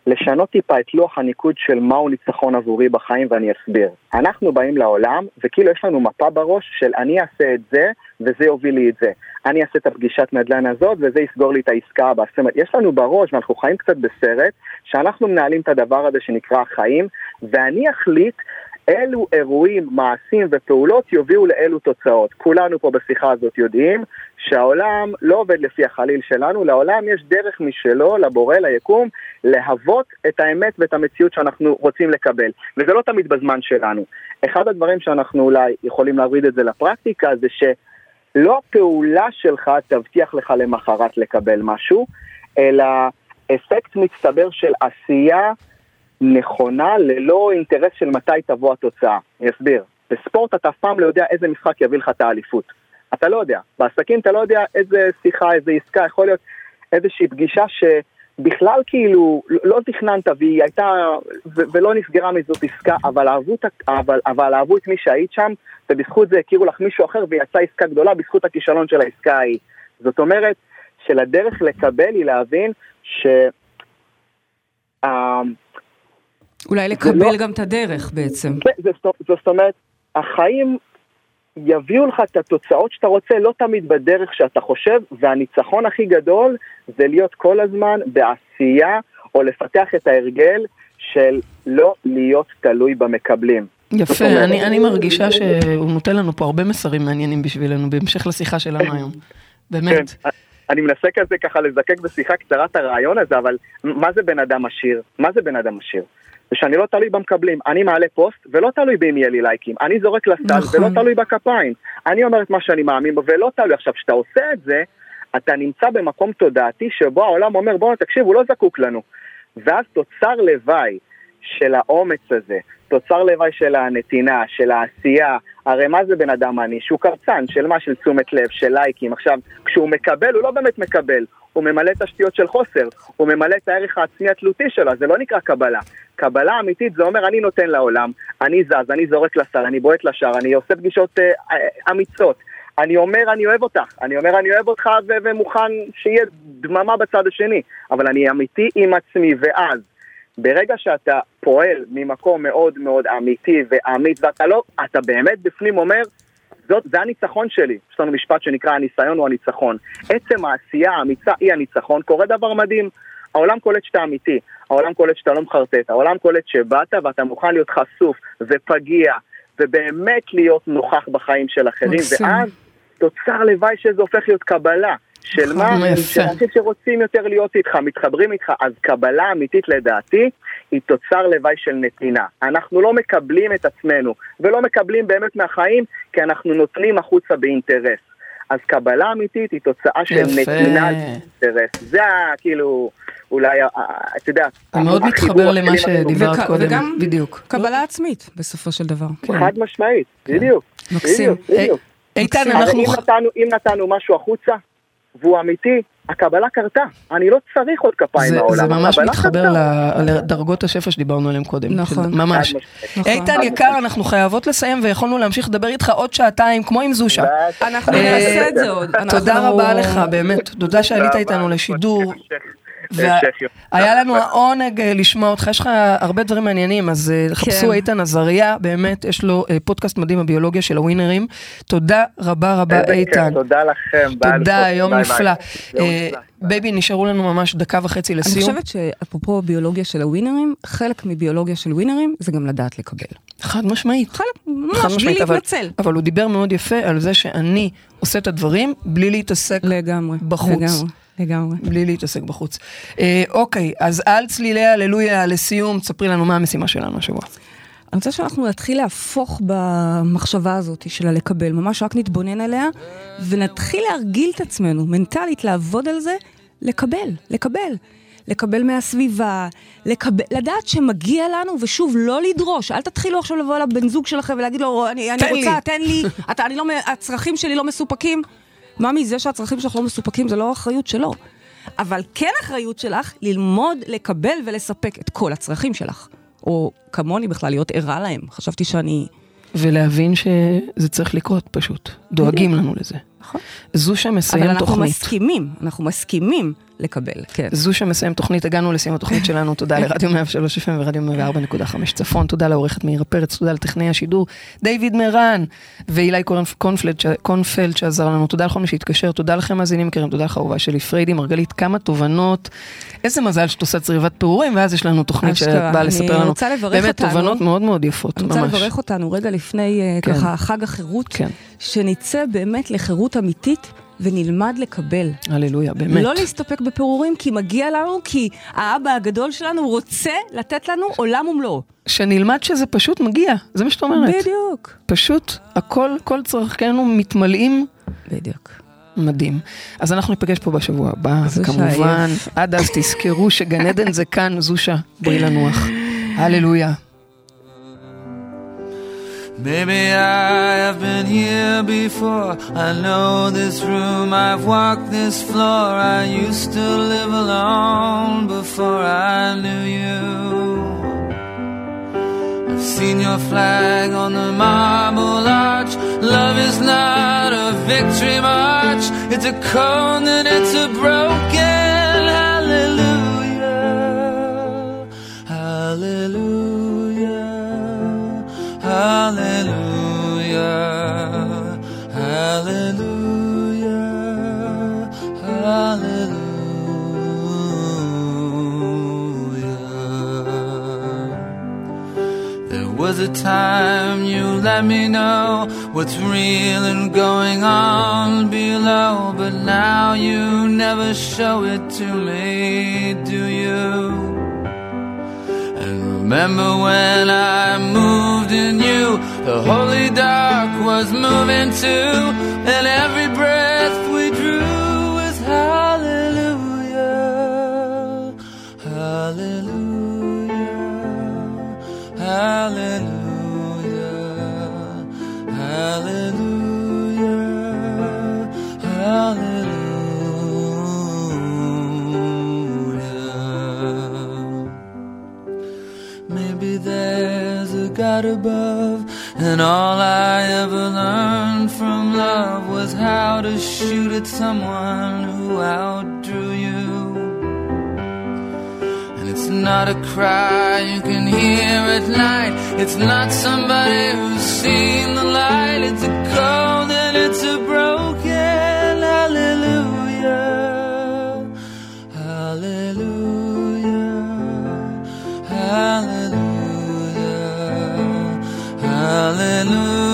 לשנות טיפה את לוח הניקוד של מהו ניצחון עבורי בחיים ואני אסביר. אנחנו באים לעולם וכאילו יש לנו מפה בראש של אני אעשה את זה וזה יוביל לי את זה. אני אעשה את הפגישת נדל"ן הזאת וזה יסגור לי את העסקה הבאה. זאת אומרת, יש לנו בראש ואנחנו חיים קצת בסרט שאנחנו מנהלים את הדבר הזה שנקרא החיים ואני אחליט אילו אירועים, מעשים ופעולות יובילו לאילו תוצאות. כולנו פה בשיחה הזאת יודעים שהעולם לא עובד לפי החליל שלנו, לעולם יש דרך משלו, לבורא, ליקום, להוות את האמת ואת המציאות שאנחנו רוצים לקבל, וזה לא תמיד בזמן שלנו. אחד הדברים שאנחנו אולי יכולים להוריד את זה לפרקטיקה זה שלא הפעולה שלך תבטיח לך למחרת לקבל משהו, אלא אפקט מצטבר של עשייה נכונה ללא אינטרס של מתי תבוא התוצאה. אני אסביר. בספורט אתה אף פעם לא יודע איזה משחק יביא לך את האליפות. אתה לא יודע. בעסקים אתה לא יודע איזה שיחה, איזה עסקה, יכול להיות איזושהי פגישה שבכלל כאילו לא תכננת והיא הייתה, ולא נסגרה מזאת עסקה, אבל אהבו, אבל, אבל אהבו את מי שהיית שם, ובזכות זה הכירו לך מישהו אחר ויצאה עסקה גדולה בזכות הכישלון של העסקה ההיא. זאת אומרת שלדרך לקבל היא להבין ש... Uh, אולי לקבל לא... גם את הדרך בעצם. כן, זאת אומרת, החיים יביאו לך את התוצאות שאתה רוצה, לא תמיד בדרך שאתה חושב, והניצחון הכי גדול זה להיות כל הזמן בעשייה, או לפתח את ההרגל של לא להיות תלוי במקבלים. יפה, אני, אני מרגישה שהוא נותן לנו פה הרבה מסרים מעניינים בשבילנו, בהמשך לשיחה שלנו היום. באמת. כן, אני מנסה כזה ככה לזקק בשיחה קצרה את הרעיון הזה, אבל מה זה בן אדם עשיר? מה זה בן אדם עשיר? זה שאני לא תלוי במקבלים. אני מעלה פוסט ולא תלוי באם יהיה לי לייקים. אני זורק לסל נכון. ולא תלוי בכפיים. אני אומר את מה שאני מאמין בו ולא תלוי. עכשיו, כשאתה עושה את זה, אתה נמצא במקום תודעתי שבו העולם אומר, בואו תקשיב, הוא לא זקוק לנו. ואז תוצר לוואי של האומץ הזה, תוצר לוואי של הנתינה, של העשייה, הרי מה זה בן אדם עני? שהוא קרצן, של מה? של תשומת לב, של לייקים. עכשיו, כשהוא מקבל, הוא לא באמת מקבל, הוא ממלא תשתיות של חוסר, הוא ממלא את הערך העצמי התלותי שלו, זה לא נקרא קבלה. קבלה אמיתית זה אומר אני נותן לעולם, אני זז, אני זורק לסל, אני בועט לשער, אני עושה פגישות אה, אה, אמיצות, אני אומר אני אוהב אותך, אני אומר אני אוהב אותך ו- ומוכן שיהיה דממה בצד השני, אבל אני אמיתי עם עצמי, ואז ברגע שאתה פועל ממקום מאוד מאוד אמיתי ואמיץ, ואתה לא, אתה באמת בפנים אומר, זאת, זה הניצחון שלי. יש לנו משפט שנקרא הניסיון הוא הניצחון. עצם העשייה האמיצה היא הניצחון, קורה דבר מדהים. העולם קולט שאתה אמיתי, העולם קולט שאתה לא מחרטט, העולם קולט שבאת ואתה מוכן להיות חשוף ופגיע ובאמת להיות נוכח בחיים של אחרים, ואז תוצר לוואי שזה הופך להיות קבלה. של מה? של אנשים שרוצים יותר להיות איתך, מתחברים איתך, אז קבלה אמיתית לדעתי היא תוצר לוואי של נתינה. אנחנו לא מקבלים את עצמנו, ולא מקבלים באמת מהחיים, כי אנחנו נותנים החוצה באינטרס. אז קבלה אמיתית היא תוצאה של יפה. נתינה לאינטרס. זה כאילו... אולי, אתה יודע, זה מאוד מתחבר למה שדיברת קודם, וגם בדיוק. קבלה עצמית, בסופו של דבר. חד משמעית, כן. בדיוק. מקסים. איתן, אנחנו... אם נתנו משהו החוצה, והוא אמיתי, הקבלה קרתה, אני לא צריך עוד כפיים מהעולם. זה ממש מתחבר לדרגות השפע שדיברנו עליהן קודם. נכון. ממש. נכון. איתן יקר, אנחנו חייבות לסיים ויכולנו להמשיך לדבר איתך עוד שעתיים, כמו עם זושה. אנחנו נעשה את זה עוד. תודה רבה לך, באמת. תודה שעלית איתנו לשידור. והיה לנו העונג אה, לשמוע אותך, יש לך הרבה דברים מעניינים, אז אה, חפשו כן. איתן עזריה, באמת, יש לו אה, פודקאסט מדהים, הביולוגיה של הווינרים. תודה רבה רבה, איתן. תודה לכם. תודה, יום נפלא. baby, נשארו לנו ממש דקה וחצי לסיום. אני חושבת שאפרופו ביולוגיה של הווינרים, חלק מביולוגיה של ווינרים זה גם לדעת לקבל. חד משמעית. חלק, ממש, בלי להתנצל. אבל הוא דיבר מאוד יפה על זה שאני עושה את הדברים בלי להתעסק בחוץ. לגמרי. לגמרי. בלי להתעסק בחוץ. אה, אוקיי, אז על צלילי הללויה לסיום, תספרי לנו מה המשימה שלנו השבוע. אני רוצה שאנחנו נתחיל להפוך במחשבה הזאת של הלקבל, ממש רק נתבונן עליה, ונתחיל להרגיל את עצמנו, מנטלית, לעבוד על זה, לקבל, לקבל. לקבל מהסביבה, לקבל, לדעת שמגיע לנו, ושוב, לא לדרוש. אל תתחילו עכשיו לבוא לבן זוג שלכם ולהגיד לו, אני, אני רוצה, לי. תן לי, אתה, אני לא, הצרכים שלי לא מסופקים. מה מזה שהצרכים שלך לא מסופקים זה לא אחריות שלו. אבל כן אחריות שלך ללמוד, לקבל ולספק את כל הצרכים שלך. או כמוני בכלל, להיות ערה להם. חשבתי שאני... ולהבין שזה צריך לקרות פשוט. דואגים לנו לזה. נכון. זו שמסיים תוכנית. אבל אנחנו מסכימים, אנחנו מסכימים לקבל, כן. זו שמסיים תוכנית, הגענו לסיום התוכנית שלנו, תודה לרדיו 103 FM ורדיו 104.5 צפון, תודה לעורכת מאירה פרץ, תודה לטכנאי השידור, דיוויד מרן ואילי קונפלד שעזר לנו, תודה לכל מי שהתקשר, תודה לכם מאזינים יקרים, תודה לך אהובה שלי, פריידי, מרגלית, כמה תובנות, איזה מזל שאת עושה צריבת פעורים, ואז יש לנו תוכנית שבאה לספר לנו, באמת תובנות מאוד מאוד יפות, ממש. אני רוצה לברך אותנו רגע לפני אה, כן. ככה חג החירות, כן. שנצא באמת לחירות אמיתית. ונלמד לקבל. הללויה, באמת. לא להסתפק בפירורים, כי מגיע לנו, כי האבא הגדול שלנו רוצה לתת לנו עולם ומלואו. שנלמד שזה פשוט מגיע, זה מה שאת אומרת. בדיוק. פשוט הכל, כל צרכינו מתמלאים. בדיוק. מדהים. אז אנחנו ניפגש פה בשבוע הבא, כמובן. עד אז תזכרו שגן עדן זה כאן, זושה, בואי לנוח. [laughs] הללויה. Maybe I have been here before. I know this room, I've walked this floor. I used to live alone before I knew you. I've seen your flag on the marble arch. Love is not a victory march, it's a cold and it's a broken A time you let me know what's real and going on below, but now you never show it to me, do you? And remember when I moved in you, the holy dark was moving too, and every breath above, and all I ever learned from love was how to shoot at someone who outdrew you. And it's not a cry you can hear at night, it's not somebody who's seen the light, it's a cold and it's a broken Hallelujah.